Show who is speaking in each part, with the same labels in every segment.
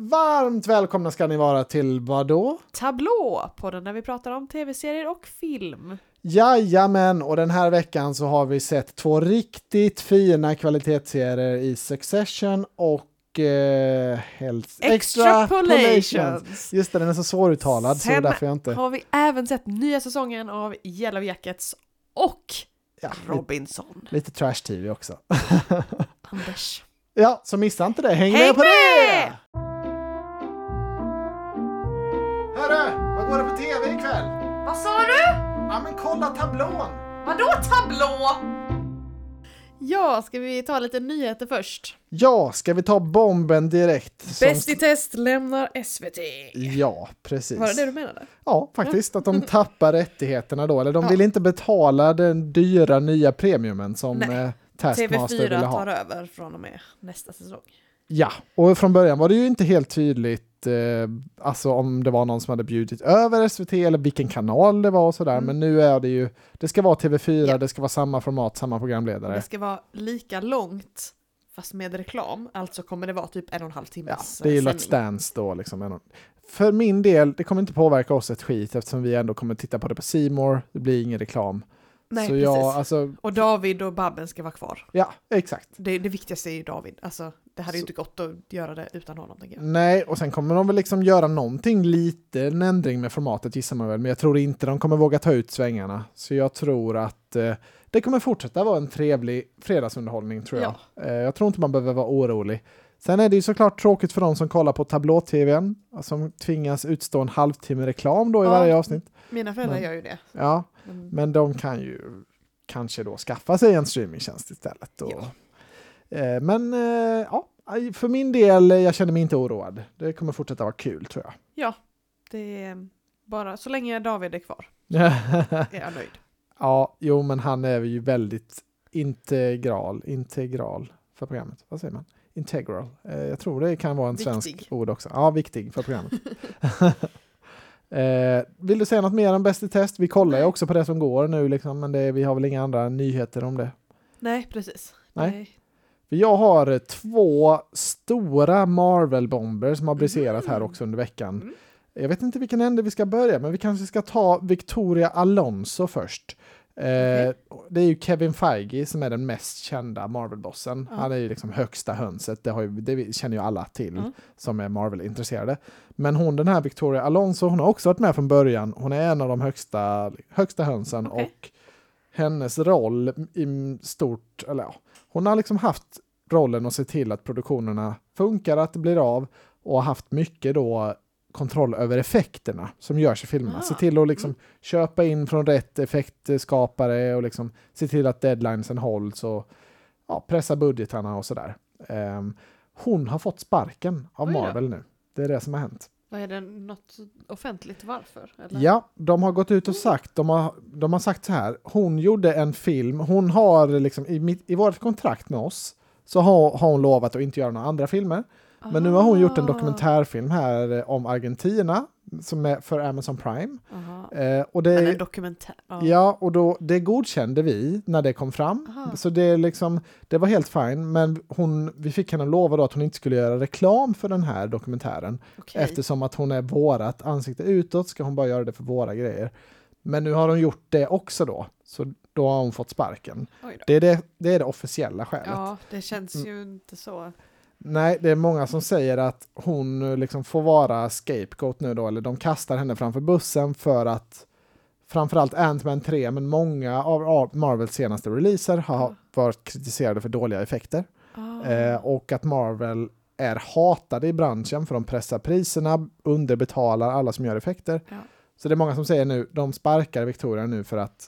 Speaker 1: Varmt välkomna ska ni vara till vadå?
Speaker 2: Tablå, podden där vi pratar om tv-serier och film.
Speaker 1: Jajamän, och den här veckan så har vi sett två riktigt fina kvalitetsserier i Succession och eh,
Speaker 2: Extrapolations.
Speaker 1: Just det, den är så svåruttalad så
Speaker 2: Sen
Speaker 1: därför jag inte...
Speaker 2: har vi även sett nya säsongen av Yellow Jackets och
Speaker 1: Ja, lite,
Speaker 2: Robinson.
Speaker 1: lite trash-tv också.
Speaker 2: Anders.
Speaker 1: ja, så missa inte det. Häng,
Speaker 2: Häng
Speaker 1: med på
Speaker 2: med!
Speaker 1: det! Tv ikväll?
Speaker 2: Vad sa du?
Speaker 1: Ja men kolla tablån!
Speaker 2: Vadå tablå? Ja, ska vi ta lite nyheter först?
Speaker 1: Ja, ska vi ta bomben direkt?
Speaker 2: Bäst i test lämnar SVT.
Speaker 1: Ja, precis.
Speaker 2: Var det det du menade?
Speaker 1: Ja, faktiskt. Att de tappar rättigheterna då. Eller de
Speaker 2: Ja.
Speaker 1: vill inte betala den dyra nya premiumen som
Speaker 2: Nej.
Speaker 1: eh, Taskmaster ville
Speaker 2: TV4
Speaker 1: ha.
Speaker 2: tar över från och med nästa säsong.
Speaker 1: Ja, och från början var det ju inte helt tydligt alltså om det var någon som hade bjudit över SVT eller vilken kanal det var och sådär.
Speaker 2: Mm.
Speaker 1: Men nu är det ju, det ska vara TV4,
Speaker 2: Ja.
Speaker 1: det ska vara samma format, samma programledare.
Speaker 2: Det ska vara lika långt fast med reklam, alltså kommer det vara typ en och en halv
Speaker 1: Ja,
Speaker 2: timmes
Speaker 1: det är ju
Speaker 2: eh,
Speaker 1: Let's. Dance då liksom. För min del, det kommer inte påverka oss ett skit eftersom vi ändå kommer titta på det på More. det blir ingen reklam.
Speaker 2: Nej,
Speaker 1: Så
Speaker 2: precis.
Speaker 1: jag, alltså,
Speaker 2: Och David och Babben ska vara kvar.
Speaker 1: ja, exakt.
Speaker 2: Det, det viktigaste är ju David. Alltså, det hade ju inte gått att göra det utan honom. Tänker jag.
Speaker 1: Nej, och sen kommer de väl liksom göra någonting lite, en ändring med formatet gissar man väl, men jag tror inte de kommer våga ta ut svängarna. Så jag tror att eh, det kommer fortsätta vara en trevlig fredagsunderhållning tror jag. Eh, jag tror inte man behöver vara orolig. Sen är det ju såklart tråkigt för de som kollar på tablå-tvn, som tvingas utstå en halvtimme reklam då i
Speaker 2: Ja.
Speaker 1: varje avsnitt.
Speaker 2: Mina föräldrar
Speaker 1: Men-
Speaker 2: gör ju det.
Speaker 1: Ja,
Speaker 2: Men,
Speaker 1: men de kan ju kanske då skaffa sig en streamingtjänst istället. Och, eh, men eh, ja, för min del, eh, jag känner mig inte oroad. Det kommer fortsätta vara kul tror jag.
Speaker 2: ja, det är bara så länge David är kvar är jag nöjd.
Speaker 1: ja, jo, men han är ju väldigt integral, integral för programmet. Vad säger man? Integral. Eh, jag tror det kan vara en
Speaker 2: Viktig.
Speaker 1: svensk ord också. Ja, viktig för programmet. eh, vill du säga något mer om Bäst i test? Vi kollar ju också på det som går nu, liksom, men det, vi har väl inga andra nyheter om det.
Speaker 2: Nej, precis.
Speaker 1: Nej. För Jag har två stora Marvel-bomber som har briserat här
Speaker 2: Mm.
Speaker 1: också under veckan.
Speaker 2: Mm.
Speaker 1: Jag vet inte vilken ände vi ska börja, men vi kanske ska ta Victoria Alonso först. Eh, Det är ju Kevin Feige som är den mest kända Marvel-bossen.
Speaker 2: Ja.
Speaker 1: Han är ju liksom högsta hönset, det, ju, det känner ju alla till
Speaker 2: Ja.
Speaker 1: som är Marvel-intresserade. Men hon, den här Victoria Alonso, hon har också varit med från början. Hon är en av de högsta, högsta hönsen
Speaker 2: Okej.
Speaker 1: och hennes roll i stort, eller ja, hon har liksom haft rollen att se till att produktionerna funkar, att det blir av och har haft mycket då kontroll över effekterna som görs i filmerna.
Speaker 2: Ah,
Speaker 1: Se till att liksom köpa in från rätt effektskapare och liksom se till att deadlinesen hålls och ja, pressa budgetarna och sådär. Ehm, hon har fått sparken av. Marvel nu. Det är det som har hänt.
Speaker 2: Vad är det något offentligt varför? Eller?
Speaker 1: Ja, de har gått ut och sagt, de har, de har sagt så här, hon gjorde en film, hon har liksom i, mitt, i vårt kontrakt med oss så har, har hon lovat att inte göra några andra filmer. Men nu har hon gjort en
Speaker 2: Ah.
Speaker 1: dokumentärfilm här om Argentina som är för Amazon Prime. Eh, och det,
Speaker 2: en dokumentär. Ja.
Speaker 1: ja, och då, det godkände vi när det kom fram.
Speaker 2: Aha.
Speaker 1: Så det, är liksom, det var helt fine, men hon, vi fick henne lova att hon inte skulle göra reklam för den här dokumentären.
Speaker 2: Okej.
Speaker 1: Eftersom att hon är vårat ansikte utåt ska hon bara göra det för våra grejer. Men nu har hon gjort det också då, så då har hon fått sparken. Det är det, det, är det officiella skälet.
Speaker 2: Ja, det känns
Speaker 1: Mm.
Speaker 2: ju inte så.
Speaker 1: Nej, det är många som säger att hon eh, liksom får vara scapegoat nu då, eller de kastar henne framför bussen för att framförallt Ant-Man 3, men många av Marvels senaste releaser har
Speaker 2: Ja.
Speaker 1: varit kritiserade för dåliga effekter.
Speaker 2: Ah.
Speaker 1: Eh, och att Marvel är hatade i branschen för de pressar priserna, underbetalar alla som gör effekter.
Speaker 2: Ja.
Speaker 1: Så det är många som säger nu, de sparkar Victoria nu för att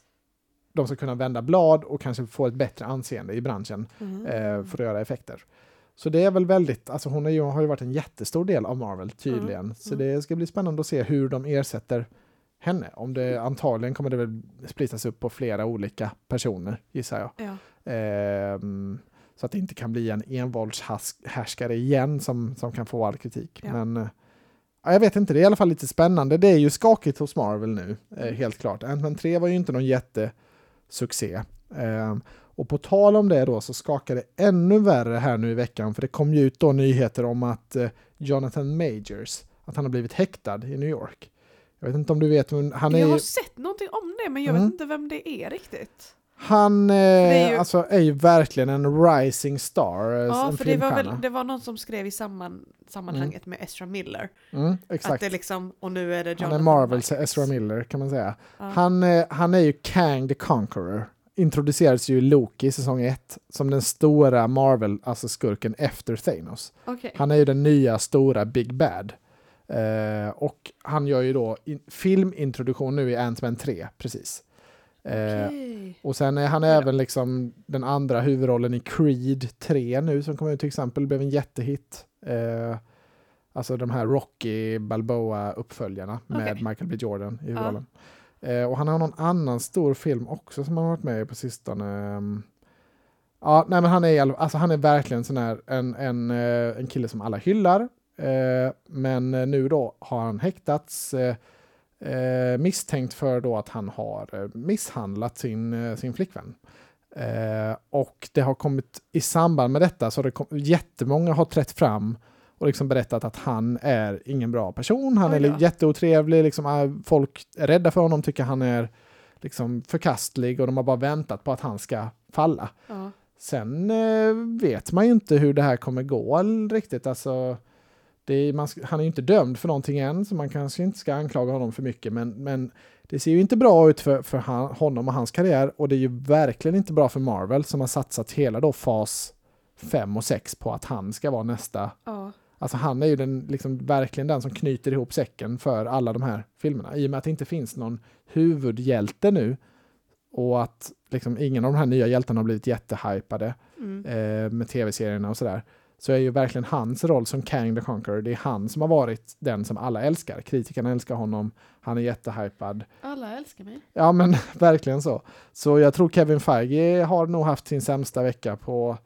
Speaker 1: de ska kunna vända blad och kanske få ett bättre anseende i branschen
Speaker 2: Mm.
Speaker 1: eh, för att göra effekter. Så det är väl väldigt, alltså hon är har ju varit en jättestor del av Marvel tydligen.
Speaker 2: Mm,
Speaker 1: Så det ska bli spännande att se hur de ersätter henne. Om det antagligen kommer det väl splittas upp på flera olika personer gissar jag.
Speaker 2: Ja.
Speaker 1: Ehm, så att det inte kan bli en envåldshärskare igen som, som kan få all kritik.
Speaker 2: Ja.
Speaker 1: Men eh, ja, jag vet inte, det är i alla fall lite spännande. Det är ju skakigt hos Marvel nu, eh,
Speaker 2: Mm.
Speaker 1: helt klart. Ant-Man 3 var ju inte någon jättesuccé. Ehm, Och på tal om det då så skakar det ännu värre här nu i veckan för det kom ju ut då nyheter om att eh, Jonathan Majors, att han har blivit häktad i New York. Jag vet inte om du vet, men han är
Speaker 2: Jag har
Speaker 1: ju,
Speaker 2: sett någonting om det men jag
Speaker 1: Mm.
Speaker 2: vet inte vem det är riktigt.
Speaker 1: han eh,
Speaker 2: är ju-
Speaker 1: alltså, är ju verkligen en rising star, eh,
Speaker 2: Ja, för det var, väl, det var någon som skrev i samman, sammanhanget med Ezra Miller.
Speaker 1: Mm,
Speaker 2: Att
Speaker 1: exakt.
Speaker 2: det liksom, och nu är det
Speaker 1: Han är
Speaker 2: Jonathan
Speaker 1: Marvels. Ezra Miller kan man säga.
Speaker 2: Ja.
Speaker 1: Han, eh, han är ju Kang the Conqueror. Introducerades ju Loki i säsong 1 som den stora Marvel, alltså skurken efter Thanos.
Speaker 2: Okej.
Speaker 1: Han är ju den nya stora Big Bad. Eh, och han gör ju då in, filmintroduktion nu i Ant-Man 3, precis. Eh,
Speaker 2: Okej.
Speaker 1: och sen är han
Speaker 2: Ja.
Speaker 1: även liksom den andra huvudrollen i Creed 3 nu som kommer ut till exempel, blev en jättehit. Eh, alltså de här Rocky Balboa-uppföljarna med
Speaker 2: Okej.
Speaker 1: Michael B Jordan i huvudrollen. Eh, och han har någon annan stor film också som han har varit med i på sistone. Ehm, ja, nej men han är, alltså han är verkligen sån här, en, en, eh, en kille som alla hyllar. Eh, men nu då har han häktats eh, eh misstänkt för då att han har eh, misshandlat sin, sin flickvän. Eh, och det har kommit i samband med detta så har det kom, jättemånga har trätt fram och liksom berättat att han är ingen bra person. Han är jätteotrevlig, liksom, folk är rädda för honom, tycker han är liksom förkastlig och de har bara väntat på att han ska falla.
Speaker 2: Ja.
Speaker 1: Sen eh, vet man ju inte hur det här kommer gå riktigt. Alltså, är, man, han är ju inte dömd för någonting än, så man kanske inte ska anklaga honom för mycket. Men, men det ser ju inte bra ut för, för han, honom och hans karriär. Och det är ju verkligen inte bra för Marvel som har satsat hela då fas 5 och 6 på att han ska vara nästa.
Speaker 2: Ja.
Speaker 1: Alltså han är ju den, liksom, verkligen den som knyter ihop säcken för alla de här filmerna. I och med att det inte finns någon huvudhjälte nu och att liksom, ingen av de här nya hjältarna har blivit jättehypade
Speaker 2: Mm.
Speaker 1: eh, med tv-serierna och sådär. Så är ju verkligen hans roll som Kang the Conqueror, det är han som har varit den som alla älskar. Kritikerna älskar honom, han är jättehypad.
Speaker 2: Alla älskar mig.
Speaker 1: Ja men verkligen så. Så jag tror Kevin Feige har nog haft sin sämsta vecka på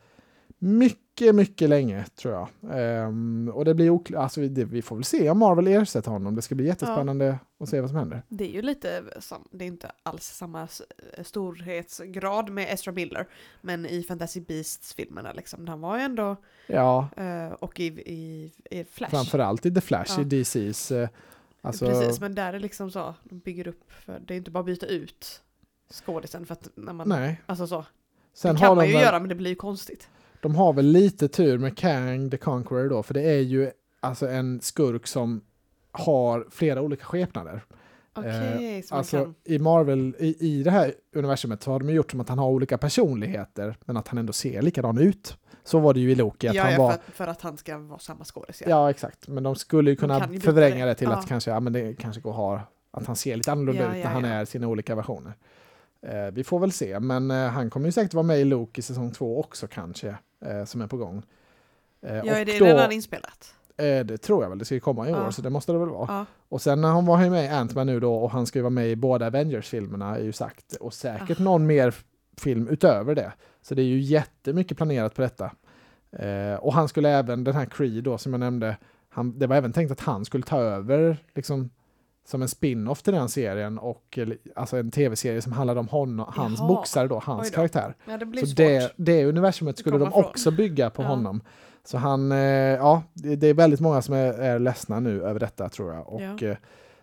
Speaker 1: mycket, mycket länge tror jag. Ehm, och det blir oklart, alltså vi, det, vi får väl se om Marvel ersätter honom. Det ska bli jättespännande att se vad som händer.
Speaker 2: Det är ju lite som, det är inte alls samma storhetsgrad med Ezra Miller, men i Fantasy Beasts-filmerna liksom, han var ju ändå,
Speaker 1: Ja,
Speaker 2: eh, och i, i, i Flash.
Speaker 1: framförallt i The Flash
Speaker 2: Ja.
Speaker 1: i DCs. eh, alltså,
Speaker 2: Precis, men där är liksom så, de bygger upp, för det är inte bara att byta ut skådisen för att när man,
Speaker 1: nej.
Speaker 2: alltså så,
Speaker 1: Sen
Speaker 2: det kan
Speaker 1: har
Speaker 2: man ju
Speaker 1: väl,
Speaker 2: göra men det blir ju konstigt.
Speaker 1: De har väl lite tur med Kang the Conqueror då, för det är ju alltså en skurk som har flera olika skepnader.
Speaker 2: Så man
Speaker 1: Alltså i Marvel, i, i det här universumet så har de gjort som att han har olika personligheter, men att han ändå ser likadan ut. Så var det ju i Loki, att
Speaker 2: ja,
Speaker 1: han
Speaker 2: ja,
Speaker 1: var...
Speaker 2: för, att, för att han ska vara samma skådis.
Speaker 1: Ja. exakt. Men de skulle ju kunna
Speaker 2: ju
Speaker 1: förvränga
Speaker 2: det.
Speaker 1: till
Speaker 2: Ja.
Speaker 1: att kanske, ja men det kanske går att ha, att han ser lite annorlunda
Speaker 2: Ja,
Speaker 1: ut när
Speaker 2: ja,
Speaker 1: han
Speaker 2: ja.
Speaker 1: är sina olika versioner. Eh, vi får väl se, men eh, han kommer ju säkert vara med i Loki säsong två också kanske, eh, som är på gång. Eh,
Speaker 2: Ja, är det
Speaker 1: då-
Speaker 2: redan inspelat?
Speaker 1: Eh, det tror jag väl, det ska ju komma i år,
Speaker 2: Ja.
Speaker 1: så det måste det väl vara.
Speaker 2: Ja.
Speaker 1: Och sen när han var ju med i Ant-Man nu då, och han ska ju vara med i båda Avengers-filmerna, är ju sagt, och säkert
Speaker 2: Ah.
Speaker 1: någon mer film utöver det. Så det är ju jättemycket planerat på detta. Eh, och han skulle även, den här Creed då, som jag nämnde, han, det var även tänkt att han skulle ta över, liksom, som en spin-off till den serien, och alltså en tv-serie som handlade om honom, hans
Speaker 2: Jaha.
Speaker 1: boxare då, hans
Speaker 2: då.
Speaker 1: karaktär.
Speaker 2: ja, det
Speaker 1: Så det, det universumet skulle de
Speaker 2: ifrån.
Speaker 1: också bygga på
Speaker 2: Ja.
Speaker 1: honom. Så han, eh, ja, det, är väldigt många som är, är ledsna nu över detta tror jag. Och
Speaker 2: Ja.
Speaker 1: eh,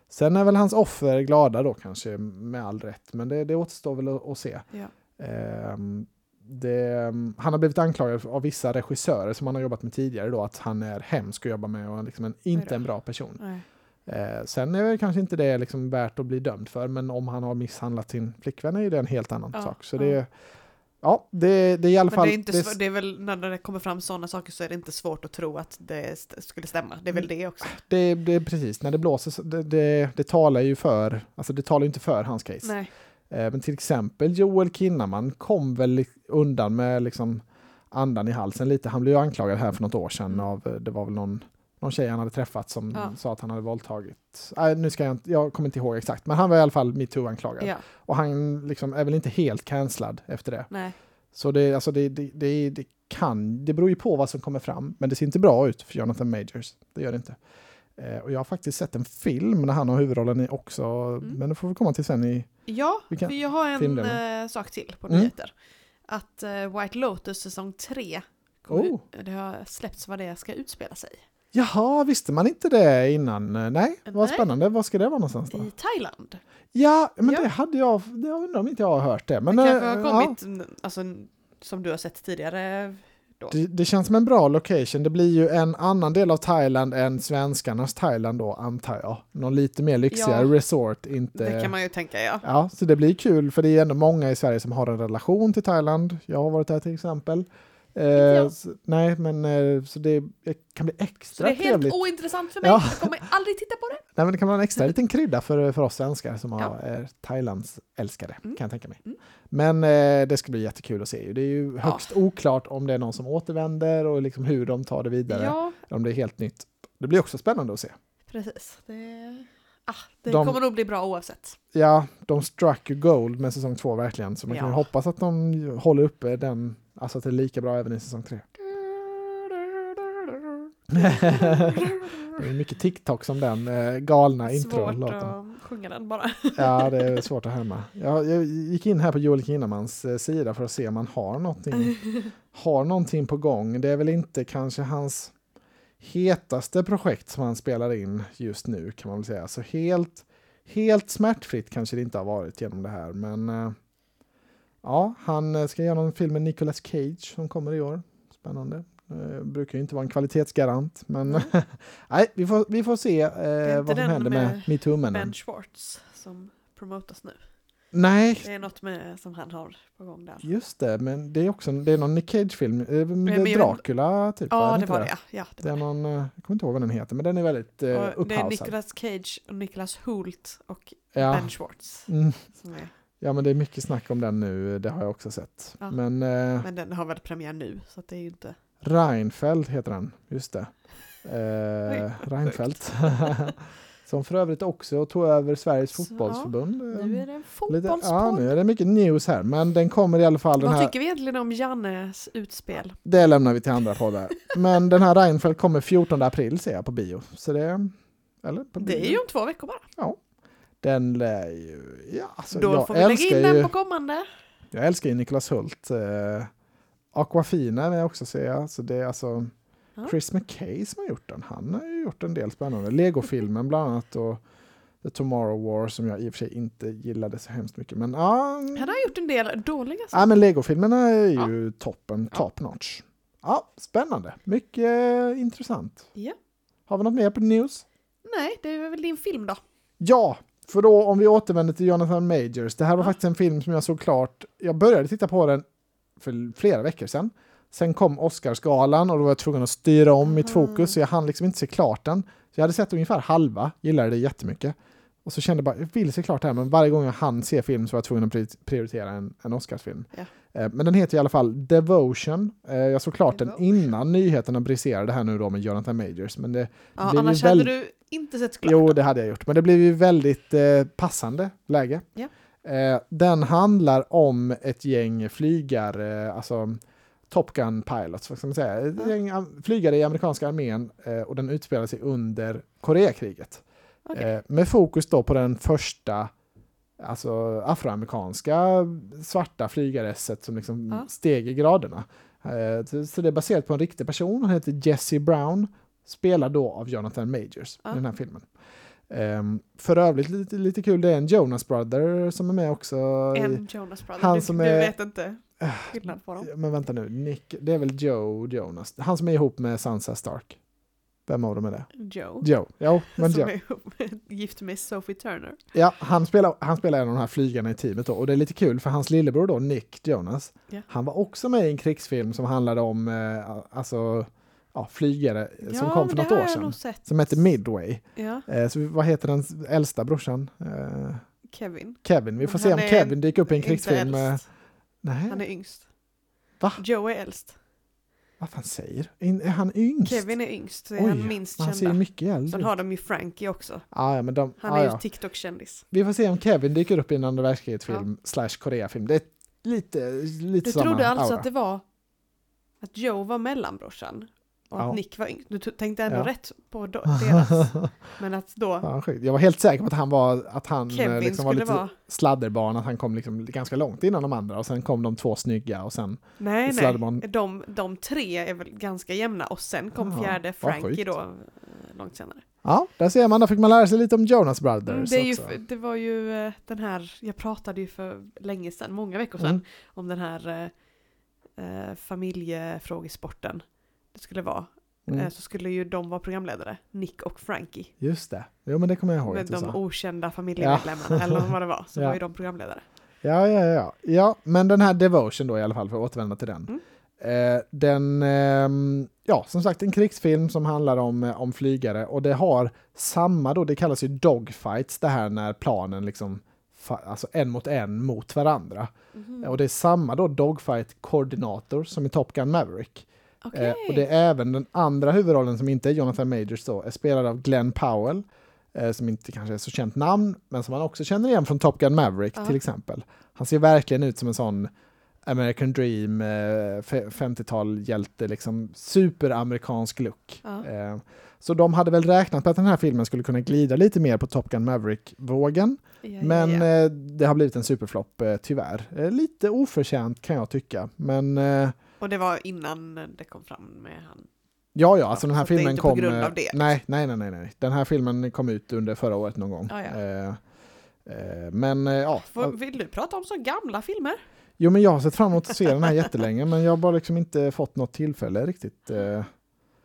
Speaker 1: sen är väl hans offer glada då kanske, med all rätt. Men det, det återstår väl att, att se.
Speaker 2: Ja.
Speaker 1: Ehm, det, han har blivit anklagad av vissa regissörer som han har jobbat med tidigare då, att han är hemsk att jobba med och liksom en, inte en bra person.
Speaker 2: Nej.
Speaker 1: Eh, sen är väl kanske inte det liksom värt att bli dömd för, men om han har misshandlat sin flickvän är det en helt annan
Speaker 2: Ja,
Speaker 1: sak. Så
Speaker 2: ja.
Speaker 1: det, ja, det, det är i alla
Speaker 2: Men
Speaker 1: fall...
Speaker 2: det är, inte
Speaker 1: det-
Speaker 2: det är väl när det kommer fram sådana saker så är det inte svårt att tro att det skulle stämma. Det är väl det också.
Speaker 1: Det, det är precis, när det blåser, det, det, det talar ju för, alltså det talar inte för hans case.
Speaker 2: Nej.
Speaker 1: Eh, men till exempel Joel Kinnaman kom väl undan med liksom andan i halsen lite. Han blev ju anklagad här för något år sedan
Speaker 2: Mm.
Speaker 1: av, eh, det var väl någon, någon tjej han hade träffat som
Speaker 2: Ja.
Speaker 1: sa att han hade våldtagit. Nej, nu ska jag inte, jag kommer inte ihåg exakt, men han var i alla fall metoo-anklagad.
Speaker 2: Ja.
Speaker 1: Och han liksom är väl inte helt cancellad efter det.
Speaker 2: Nej.
Speaker 1: Så det, alltså det, det, det, det kan, det beror ju på vad som kommer fram, men det ser inte bra ut för Jonathan Majors. Det gör det inte. Eh, och jag har faktiskt sett en film när han har huvudrollen i också,
Speaker 2: Mm.
Speaker 1: men det får vi komma till sen i...
Speaker 2: Ja,
Speaker 1: kan-
Speaker 2: för jag har en eh, sak till på
Speaker 1: Mm.
Speaker 2: nyheter. att eh, White Lotus säsong 3 kommer
Speaker 1: Oh.
Speaker 2: det har släppts vad det ska utspela sig.
Speaker 1: Jaha, visste man inte det innan? Nej, vad spännande. Var ska det vara någonstans då?
Speaker 2: I Thailand.
Speaker 1: Ja, men
Speaker 2: Ja.
Speaker 1: det hade jag, det jag undrar om inte jag har hört det. Men,
Speaker 2: det kanske
Speaker 1: eh,
Speaker 2: har
Speaker 1: ja.
Speaker 2: kommit, n- alltså, som du har sett tidigare. Då.
Speaker 1: Det, det känns som en bra location. Det blir ju en annan del av Thailand än svenskarnas Thailand då, antar jag. Någon lite mer lyxigare
Speaker 2: Ja.
Speaker 1: resort. Inte...
Speaker 2: Det kan man ju tänka ja.
Speaker 1: Ja, så det blir kul för det är ändå många i Sverige som har en relation till Thailand. Jag har varit där till exempel. Eh, så, nej, men eh, så det kan bli
Speaker 2: Så
Speaker 1: extra
Speaker 2: det är helt
Speaker 1: trevligt.
Speaker 2: ointressant för mig.
Speaker 1: Ja.
Speaker 2: Jag kommer aldrig titta på det.
Speaker 1: Nej, men det kan vara en extra liten krydda för, för oss svenskar som
Speaker 2: Ja.
Speaker 1: är Thailands älskare,
Speaker 2: Mm.
Speaker 1: kan jag tänka mig.
Speaker 2: Mm.
Speaker 1: Men eh, det ska bli jättekul att se. Det är ju högst oklart om det är någon som återvänder och liksom hur de tar det vidare.
Speaker 2: Ja,
Speaker 1: om det är helt nytt. Det blir också spännande att se.
Speaker 2: precis. Det, ah, det
Speaker 1: De-
Speaker 2: kommer nog bli bra oavsett.
Speaker 1: Ja, de struck ju gold med säsong två verkligen. Så man kan
Speaker 2: Ja.
Speaker 1: hoppas att de håller uppe den, alltså att det är lika bra även i säsong tre. Det är mycket TikTok som den eh, galna
Speaker 2: Svårt
Speaker 1: intro-låten.
Speaker 2: att sjunga den bara.
Speaker 1: Ja, det är svårt att härma. Jag, jag gick in här på Joel Kinnamans eh, sida för att se om han har någonting, har någonting på gång. Det är väl inte kanske hans hetaste projekt som han spelar in just nu kan man väl säga. Så helt, helt smärtfritt kanske det inte har varit genom det här. Men eh, ja, han eh, ska göra någon film med Nicolas Cage som kommer i år. Spännande. Eh, brukar ju inte vara en kvalitetsgarant, men nej, vi får, vi får se
Speaker 2: inte
Speaker 1: vad som händer med,
Speaker 2: med
Speaker 1: metoo-männen.
Speaker 2: Ben Schwartz som promotas nu.
Speaker 1: Nej,
Speaker 2: Det är något med, som han har på gång där.
Speaker 1: Just det, men det är också det är någon Nick Cage-film. Eh, Det Dracula, typ.
Speaker 2: Ja, det var det. Ja, ja det
Speaker 1: Det är
Speaker 2: det.
Speaker 1: någon, jag kommer inte ihåg vad den heter, men den är väldigt eh,
Speaker 2: Och det är
Speaker 1: upphausad.
Speaker 2: Nicolas Cage och Nicolas Hult och
Speaker 1: Ja.
Speaker 2: Ben Schwartz.
Speaker 1: Mm,
Speaker 2: Som är,
Speaker 1: ja, men det är mycket snack om den nu, det har jag också sett.
Speaker 2: Ja.
Speaker 1: Men eh,
Speaker 2: men den har väl premiär nu, så det är ju inte...
Speaker 1: Reinfeldt heter den, just det. Eh, Reinfeldt. Som för övrigt också tog över Sveriges
Speaker 2: Så,
Speaker 1: fotbollsförbund. eh,
Speaker 2: Nu är det en fotbollspodd.
Speaker 1: ja, nu är det mycket news här, men den kommer i alla fall. Den
Speaker 2: Vad
Speaker 1: här,
Speaker 2: tycker vi egentligen om Jannes utspel?
Speaker 1: Det lämnar vi till andra poddar. Men den här Reinfeldt kommer 14 april ser jag på bio. Så det... Eller? På bio.
Speaker 2: Det är ju om två veckor bara.
Speaker 1: Den lär ju... Ja, alltså,
Speaker 2: Då
Speaker 1: jag,
Speaker 2: får vi lägga in den på kommande.
Speaker 1: jag älskar ju Niklas Hult. Eh, Aquafina är med också ser jag. Så det är alltså
Speaker 2: Ja.
Speaker 1: Chris McKay som har gjort den. Han har ju gjort en del spännande. Lego-filmen bland annat och The Tomorrow War som jag i och för sig inte gillade så hemskt mycket. Men ja,
Speaker 2: Han har gjort en del dåliga
Speaker 1: ja
Speaker 2: saker.
Speaker 1: men Lego-filmerna är ju toppen,
Speaker 2: Ja.
Speaker 1: top notch. Ja, spännande. Mycket eh, intressant.
Speaker 2: Ja.
Speaker 1: Har vi något mer på news?
Speaker 2: Nej, det är väl din film då.
Speaker 1: Ja, för då om vi återvänder till Jonathan Majors. Det här var faktiskt en film som jag såg klart. Jag började titta på den för flera veckor sedan. Sen kom Oscarsgalan och då var jag tvungen att styra om mitt
Speaker 2: Aha.
Speaker 1: fokus så jag hann liksom inte se klart den. Så jag hade sett ungefär halva, gillade det jättemycket. Och så kände jag bara, jag vill se klart det här, men varje gång jag hann se film så var jag tvungen att pri- prioritera en, en Oscarsfilm. Eh, Men den heter i alla fall Devotion. Eh, Jag såg klart den
Speaker 2: Devotion.
Speaker 1: innan nyheterna briserade här nu då med Jonathan Majors. Men det,
Speaker 2: Ja, annars
Speaker 1: väl-
Speaker 2: hade du inte sett klart.
Speaker 1: Jo, det hade jag gjort. Men det blev ju väldigt eh, passande läge.
Speaker 2: Ja.
Speaker 1: Eh, den handlar om ett gäng flygare, eh, alltså Top Gun Pilots, vad ska man säga? Ett gäng flygare i amerikanska armén eh, och den utspelar sig under Koreakriget.
Speaker 2: Okej.
Speaker 1: Eh, med fokus då på den första alltså afroamerikanska svarta flygaresset som liksom
Speaker 2: Ja.
Speaker 1: steg i graderna. Så- så det är baserat på en riktig person, han heter Jesse Brown, spelad då av Jonathan Majors
Speaker 2: Ja.
Speaker 1: i den här filmen. Ehm, för övrigt lite, lite kul, det är en Jonas Brother som är med också.
Speaker 2: En Jonas Brother.
Speaker 1: han
Speaker 2: du,
Speaker 1: som
Speaker 2: du
Speaker 1: är-
Speaker 2: vet inte skillnad på dem.
Speaker 1: Men vänta nu, Nick, det är väl Joe Jonas? Han som är ihop med Sansa Stark. Vem av dem är det?
Speaker 2: Joe.
Speaker 1: Joe, jo, men
Speaker 2: som
Speaker 1: Joe.
Speaker 2: är ihop med- gift med Sophie Turner.
Speaker 1: Ja, han spelar, han spelar en av de här flygarna i teamet då. Och det är lite kul för hans lillebror då, Nick Jonas,
Speaker 2: Ja.
Speaker 1: han var också med i en krigsfilm som handlade om eh, alltså, ja, flygare som kom för något år sedan. Som hette Midway.
Speaker 2: Ja,
Speaker 1: Eh, så vad heter den äldsta brorsan? Eh,
Speaker 2: Kevin.
Speaker 1: Kevin. Vi får
Speaker 2: Men
Speaker 1: se om Kevin dyker upp i en krigsfilm. eh. Nej,
Speaker 2: Han är yngst.
Speaker 1: Va?
Speaker 2: Joe är äldst.
Speaker 1: vad fan säger? In, är han yngst?
Speaker 2: Kevin är yngst. Det är
Speaker 1: Oj,
Speaker 2: han minst
Speaker 1: Han ser
Speaker 2: kända.
Speaker 1: mycket äldre
Speaker 2: Sen har de ju Frankie också.
Speaker 1: Ah, ja, men de,
Speaker 2: Han
Speaker 1: ah,
Speaker 2: är
Speaker 1: ja.
Speaker 2: ju TikTok-kändis.
Speaker 1: Vi får se om Kevin dyker upp i en andra världskriget-film slash Korea-film. Det är lite, lite
Speaker 2: Du trodde alltså
Speaker 1: aura.
Speaker 2: att det var att Joe var mellanbrorsan? Och
Speaker 1: Ja.
Speaker 2: att Nick var yngst. Du tänkte ändå
Speaker 1: Ja.
Speaker 2: rätt på deras. Men att då
Speaker 1: Ja, jag var helt säker på att han var, att han eh, liksom var lite
Speaker 2: vara...
Speaker 1: sladderbarn, att han kom liksom ganska långt innan de andra och sen kom de två snygga och sen
Speaker 2: Nej, nej.
Speaker 1: Sladderbarn.
Speaker 2: De, de tre är väl ganska jämna och sen kom
Speaker 1: Jaha,
Speaker 2: fjärde Frankie då eh, långt senare.
Speaker 1: Ja, där ser man, där fick man lära sig lite om Jonas
Speaker 2: Mm,
Speaker 1: Brothers
Speaker 2: Det, är ju, det var ju eh, den här, jag pratade ju för länge sedan, många veckor sedan,
Speaker 1: Mm.
Speaker 2: om den här eh, familjefrågesporten. Det skulle vara.
Speaker 1: Mm.
Speaker 2: Eh, så skulle ju de vara programledare, Nick och Frankie.
Speaker 1: Just det, jo men det kommer jag ihåg
Speaker 2: Med de
Speaker 1: sa.
Speaker 2: okända familjemedlemmarna, eller vad det var, så
Speaker 1: Ja.
Speaker 2: var ju de programledare.
Speaker 1: Ja, ja, ja. Ja, men den här Devotion då i alla fall, för att återvända till den.
Speaker 2: Mm.
Speaker 1: Eh, den, ehm, ja som sagt en krigsfilm som handlar om, eh, om flygare och det har samma då, det kallas ju dogfights det här när planen liksom, alltså en mot en mot varandra.
Speaker 2: Mhm.
Speaker 1: Och det är samma då dogfight koordinator som i Top Gun Maverick.
Speaker 2: Okej.
Speaker 1: Eh, och det är även den andra huvudrollen som inte är Jonathan Majors då, är spelad av Glenn Powell. Eh, som inte kanske är så känt namn, men som man också känner igen från Top Gun Maverick
Speaker 2: Ja.
Speaker 1: till exempel. Han ser verkligen ut som en sån American Dream, eh, fe- 50-tal hjälte, liksom superamerikansk look. Eh, så de hade väl räknat med att den här filmen skulle kunna glida lite mer på Top Gun Maverick-vågen.
Speaker 2: Ja,
Speaker 1: Men eh, det har blivit en superflopp eh, tyvärr. Eh, lite oförtjänt kan jag tycka. Men eh,
Speaker 2: Och det var innan det kom fram med han.
Speaker 1: ja, ja, alltså den här
Speaker 2: så det är
Speaker 1: filmen
Speaker 2: inte på
Speaker 1: kom...
Speaker 2: grund
Speaker 1: eh,
Speaker 2: av det, liksom.
Speaker 1: Nej, nej, nej, nej, nej. Den här filmen kom ut under förra året någon gång.
Speaker 2: Ja, ja.
Speaker 1: Eh, eh, men eh, ja,
Speaker 2: vill du prata om så gamla filmer?
Speaker 1: jo men jag har sett fram emot att se den här jättelänge men jag har bara liksom inte fått något tillfälle riktigt.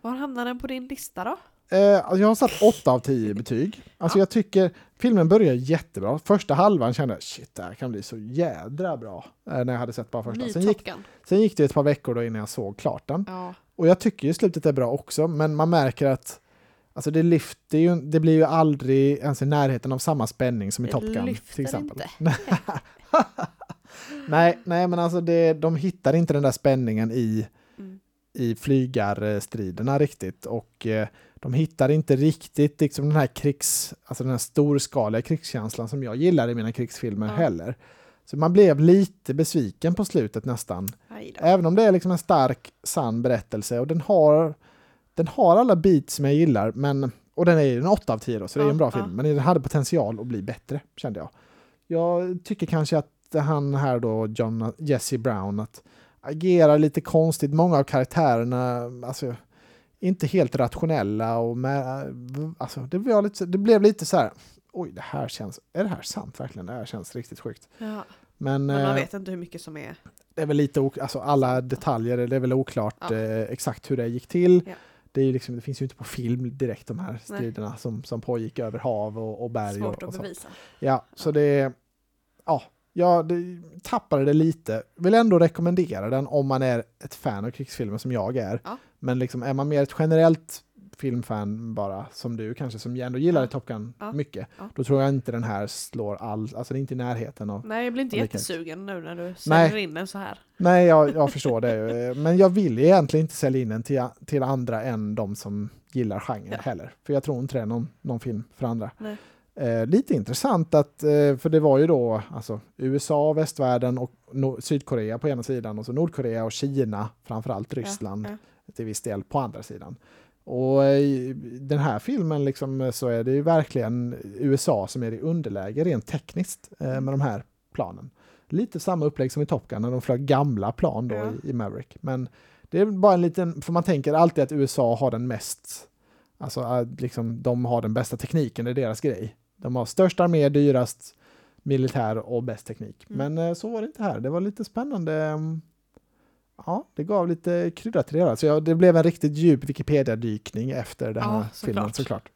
Speaker 2: Var hamnar den på din lista då?
Speaker 1: Eh, alltså jag har satt 8 av 10 i betyg. Alltså
Speaker 2: Ja.
Speaker 1: jag tycker filmen börjar jättebra. Första halvan kände jag shit det här kan bli så jädra bra. Eh, när jag hade sett bara första. Sen gick, sen gick det ett par veckor då innan jag såg klart den.
Speaker 2: Ja.
Speaker 1: Och jag tycker ju slutet är bra också men man märker att Alltså det lyfter ju, det blir ju aldrig ens i närheten av samma spänning som i
Speaker 2: Det
Speaker 1: Top Gun till exempel.
Speaker 2: inte.
Speaker 1: nej, nej men alltså det, de hittar inte den där spänningen i
Speaker 2: Mm.
Speaker 1: i flygarstriderna riktigt och eh, de hittar inte riktigt liksom den här krigs, alltså den här storskaliga krigskänslan som jag gillar i mina krigsfilmer
Speaker 2: Ja.
Speaker 1: heller. Så man blev lite besviken på slutet nästan. Även om det är liksom en stark, sann berättelse och den har, den har alla beats som jag gillar, men, och den är en 8 av 10 då, så det är en bra
Speaker 2: ja.
Speaker 1: film, men den hade potential att bli bättre, kände jag. Jag tycker kanske att han här då, John, Jesse Brown, att agerar lite konstigt, många av karaktärerna, alltså inte helt rationella och med, alltså det blev lite, det blev lite så här, oj det här känns, är det här sant verkligen? Det här känns riktigt sjukt.
Speaker 2: Ja.
Speaker 1: Men,
Speaker 2: Men man
Speaker 1: eh,
Speaker 2: vet inte hur mycket som är...
Speaker 1: det är väl lite, alltså alla detaljer, det är väl oklart
Speaker 2: Ja.
Speaker 1: eh, exakt hur det gick till.
Speaker 2: Ja.
Speaker 1: Det, är liksom, det finns ju inte på film direkt de här
Speaker 2: Nej.
Speaker 1: striderna som, som pågick över hav och, och berg.
Speaker 2: Svårt
Speaker 1: och, och
Speaker 2: att bevisa.
Speaker 1: Ja, så det ja, jag tappade det lite. Vill ändå rekommendera den om man är ett fan av krigsfilmer som jag är.
Speaker 2: Ja.
Speaker 1: Men liksom är man mer ett generellt filmfan bara, som du kanske, som ändå gillar
Speaker 2: Ja.
Speaker 1: Top Gun
Speaker 2: Ja.
Speaker 1: mycket,
Speaker 2: Ja.
Speaker 1: då tror jag inte den här slår all, alltså det är inte i närheten av
Speaker 2: Nej, jag blir inte jättesugen nu när du säljer in den så här.
Speaker 1: Nej, jag, jag förstår det. Men jag vill egentligen inte sälja in den till, till andra än de som gillar genren
Speaker 2: Ja.
Speaker 1: heller. För jag tror inte det är någon, någon film för andra. Eh, lite intressant att, eh, för det var ju då alltså, USA, västvärlden och no- Sydkorea på ena sidan och så Nordkorea och Kina, framförallt Ryssland till viss del på andra sidan. Och i den här filmen liksom, så är det ju verkligen USA som är i underläge rent tekniskt eh, med de här planen. Lite samma upplägg som i Top Gun när de flög gamla plan då
Speaker 2: Ja.
Speaker 1: i, i Maverick. Men det är bara en liten, för man tänker alltid att USA har den mest, alltså eh, liksom, de har den bästa tekniken, det är deras grej. De har störst armé, dyrast militär och bäst teknik.
Speaker 2: Mm.
Speaker 1: Men eh, så var det inte här, det var lite spännande. Ja, det gav lite krydda till det. Så jag, det blev en riktigt djup Wikipedia-dykning efter den
Speaker 2: Ja,
Speaker 1: här filmen
Speaker 2: såklart.
Speaker 1: såklart.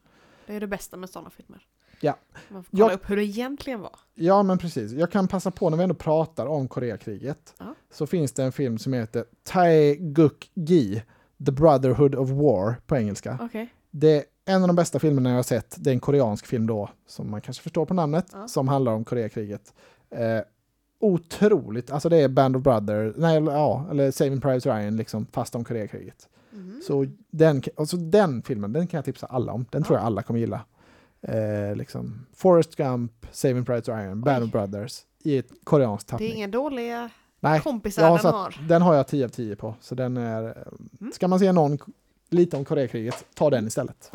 Speaker 2: Det är det bästa med sådana filmer.
Speaker 1: Ja.
Speaker 2: Man får kolla
Speaker 1: Jag-
Speaker 2: upp hur det egentligen var.
Speaker 1: Ja, men precis. Jag kan passa på när vi ändå pratar om Koreakriget.
Speaker 2: Ja.
Speaker 1: Så finns det en film som heter Taeguk Gi, The Brotherhood of War på engelska.
Speaker 2: Okej.
Speaker 1: Det är en av de bästa filmerna jag har sett. Det är en koreansk film då, som man kanske förstår på namnet,
Speaker 2: Ja.
Speaker 1: som handlar om Koreakriget. Eh, otroligt, alltså det är Band of Brothers, nej, ja, eller Saving Private Ryan, liksom, fast om Koreakriget.
Speaker 2: Mhm.
Speaker 1: Så den, alltså den filmen, den kan jag tipsa alla om. Den tror
Speaker 2: Ja.
Speaker 1: jag alla kommer gilla. Eh, liksom Forrest Gump, Saving Private Ryan, Band
Speaker 2: Oj.
Speaker 1: of Brothers i ett koreanskt
Speaker 2: Det är
Speaker 1: tappning.
Speaker 2: inga dåliga
Speaker 1: Nej,
Speaker 2: kompisar den
Speaker 1: satt,
Speaker 2: har.
Speaker 1: den har jag 10 av 10 på. Så den är,
Speaker 2: Mm.
Speaker 1: ska man se någon lite om Koreakriget, ta den istället.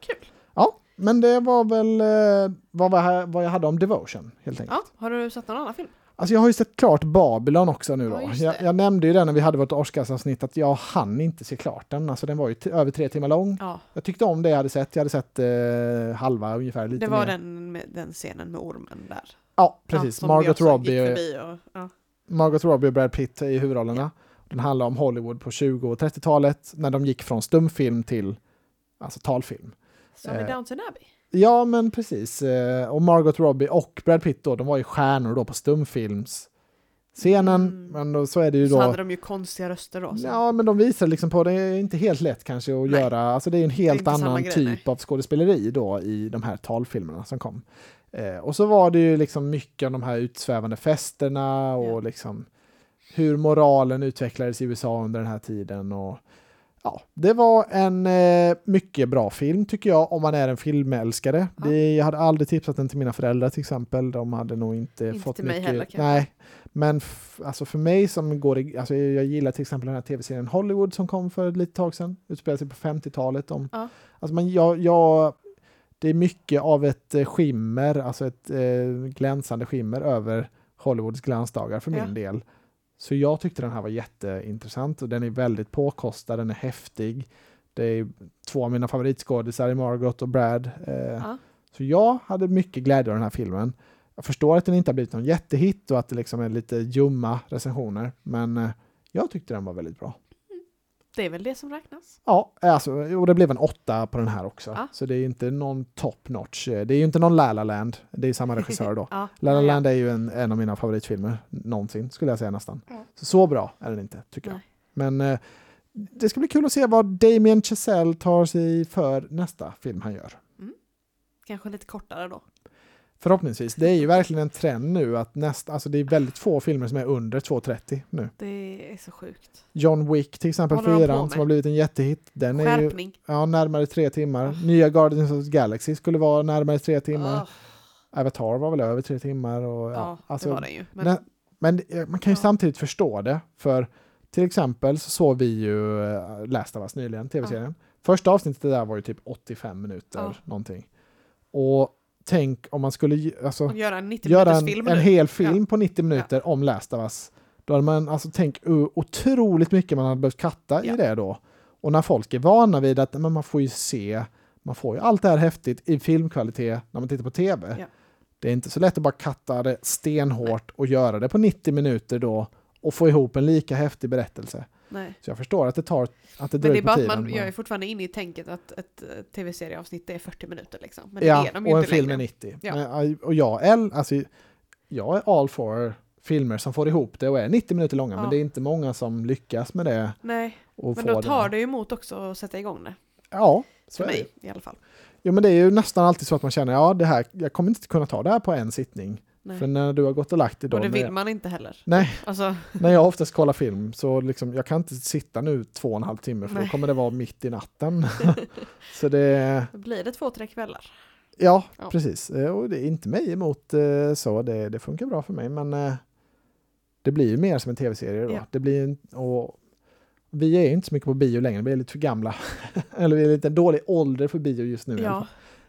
Speaker 2: Kul.
Speaker 1: Ja, men det var väl eh, vad, vad jag hade om Devotion helt enkelt.
Speaker 2: Ja, har du sett någon annan film?
Speaker 1: Alltså jag har ju sett klart Babylon också nu då.
Speaker 2: Ja,
Speaker 1: jag, jag nämnde ju det när vi hade vårt Oscarsavsnitt att jag hann inte se klart den. Alltså den var ju över tre timmar lång.
Speaker 2: Ja,
Speaker 1: Jag tyckte om det jag hade sett. Jag hade sett eh, halva ungefär. Lite
Speaker 2: det var
Speaker 1: mer.
Speaker 2: den, den scenen med ormen där.
Speaker 1: Ja, precis.
Speaker 2: Ja,
Speaker 1: Margot,
Speaker 2: också
Speaker 1: Robbie,
Speaker 2: och, ja.
Speaker 1: Margot Robbie och Brad Pitt i huvudrollerna. Den handlar om Hollywood på 20 och 30-talet när de gick från stumfilm till alltså talfilm.
Speaker 2: Som i
Speaker 1: Eh,
Speaker 2: Downton Abbey.
Speaker 1: Ja, men precis. Eh, Och Margot Robbie och Brad Pitt då, de var ju stjärnor då på stumfilms scenen.
Speaker 2: Mm.
Speaker 1: Men då, så är det ju
Speaker 2: Så
Speaker 1: då...
Speaker 2: hade de ju konstiga röster då. Så.
Speaker 1: Ja, men de visar liksom på det är inte helt lätt kanske att
Speaker 2: Nej.
Speaker 1: göra. Alltså det är en helt annan
Speaker 2: grej,
Speaker 1: typ av skådespeleri då i de här talfilmerna som kom. Eh, och så var det ju liksom mycket av de här utsvävande festerna och
Speaker 2: Ja.
Speaker 1: liksom hur moralen utvecklades i USA under den här tiden. Och, ja, det var en eh, mycket bra film tycker jag om man är en filmälskare.
Speaker 2: Ja.
Speaker 1: Det, jag hade aldrig tipsat den till mina föräldrar till exempel. De hade nog inte,
Speaker 2: Inte
Speaker 1: fått
Speaker 2: till mig
Speaker 1: mycket.
Speaker 2: heller, kanske.
Speaker 1: nej, men alltså för mig som går i, alltså jag gillar till exempel den här tv-serien Hollywood som kom för ett litet tag sedan. Utspelar sig på 50-talet. Om,
Speaker 2: Ja.
Speaker 1: alltså man, jag, jag, det är mycket av ett eh, skimmer, alltså ett eh, glänsande skimmer över Hollywoods glansdagar för min
Speaker 2: Ja.
Speaker 1: del. Så jag tyckte den här var jätteintressant och den är väldigt påkostad, den är häftig. Det är två av mina favoritskådisar i Margot och Brad. Eh,
Speaker 2: Ja.
Speaker 1: Så jag hade mycket glädje av den här filmen. Jag förstår att den inte har blivit någon jättehit och att det liksom är lite ljumma recensioner, men eh, jag tyckte den var väldigt bra.
Speaker 2: Det är väl det som räknas.
Speaker 1: Ja, alltså, och det blev en åtta på den här också.
Speaker 2: Ja.
Speaker 1: Så det är inte någon top notch. Det är ju inte någon La La Land. Det är samma regissör då.
Speaker 2: Ja.
Speaker 1: La La Land är ju en, en av mina favoritfilmer någonsin, skulle jag säga nästan.
Speaker 2: Ja.
Speaker 1: Så, så bra är den inte, tycker jag.
Speaker 2: Nej.
Speaker 1: Men eh, det ska bli kul att se vad Damien Chazelle tar sig för nästa film han gör.
Speaker 2: Kanske lite kortare då.
Speaker 1: Förhoppningsvis. Det är ju verkligen en trend nu att nästa, alltså det är väldigt få filmer som är under 2.30 nu.
Speaker 2: Det är så sjukt.
Speaker 1: John Wick till exempel, fyran som har blivit en jättehit. Den är ju
Speaker 2: Skärpning.
Speaker 1: ja, närmare tre timmar.
Speaker 2: Ah.
Speaker 1: Nya Guardians of the Galaxy skulle vara närmare tre timmar.
Speaker 2: Ah,
Speaker 1: Avatar var väl över tre timmar. Och, ja,
Speaker 2: ja,
Speaker 1: alltså,
Speaker 2: det var det ju. Men,
Speaker 1: Men eh, man kan ju
Speaker 2: Ja.
Speaker 1: samtidigt förstå det. För till exempel så såg vi ju uh, Last of Us nyligen, tv-serien. Första avsnittet där var ju typ 85 minuter
Speaker 2: Ja.
Speaker 1: någonting. Och tänk om man skulle alltså,
Speaker 2: göra en 90
Speaker 1: göra en, en hel film på 90 minuter om Last of Us. Då hade man, alltså tänk uh, otroligt mycket man hade behövt katta
Speaker 2: Ja.
Speaker 1: i det då. Och när folk är vana vid att men man får ju se, man får ju allt det här häftigt i filmkvalitet när man tittar på tv.
Speaker 2: Ja.
Speaker 1: Det är inte så lätt att bara katta det stenhårt och göra det på 90 minuter då och få ihop en lika häftig berättelse.
Speaker 2: Nej.
Speaker 1: Så jag förstår att det tar, att det
Speaker 2: Men det
Speaker 1: ut på
Speaker 2: bara att
Speaker 1: tiden.
Speaker 2: man, jag är fortfarande inne i tänket att ett eh, tv-serieavsnitt är 40 minuter liksom. Men
Speaker 1: ja,
Speaker 2: det är de
Speaker 1: och en film är 90.
Speaker 2: Ja.
Speaker 1: Men, och jag alltså, jag är all for filmer som får ihop det och är 90 minuter långa, men
Speaker 2: Ja.
Speaker 1: det är inte många som lyckas med det.
Speaker 2: Nej,
Speaker 1: Och
Speaker 2: men då tar det ju emot också att sätta igång det.
Speaker 1: Ja, så
Speaker 2: För
Speaker 1: är det.
Speaker 2: mig i alla fall.
Speaker 1: Jo, men det är ju nästan alltid så att man känner, ja, det här, jag kommer inte kunna ta det här på en sittning.
Speaker 2: Nej.
Speaker 1: För när du har gått och lagt dig då,
Speaker 2: och det vill man inte heller.
Speaker 1: Nej,
Speaker 2: Alltså,
Speaker 1: när jag oftast kollar film så liksom, jag kan inte sitta nu två och en halv timme för då
Speaker 2: Nej.
Speaker 1: kommer det vara mitt i natten. så det,
Speaker 2: då blir det två, tre kvällar.
Speaker 1: ja,
Speaker 2: Ja.
Speaker 1: precis. Eh, Och det är inte mig emot eh, så, det, det funkar bra för mig, men eh, det blir ju mer som en tv-serie då.
Speaker 2: Ja.
Speaker 1: Det blir och vi är ju inte så mycket på bio längre, vi är lite för gamla. Eller vi är lite en dålig ålder för bio just nu.
Speaker 2: Ja.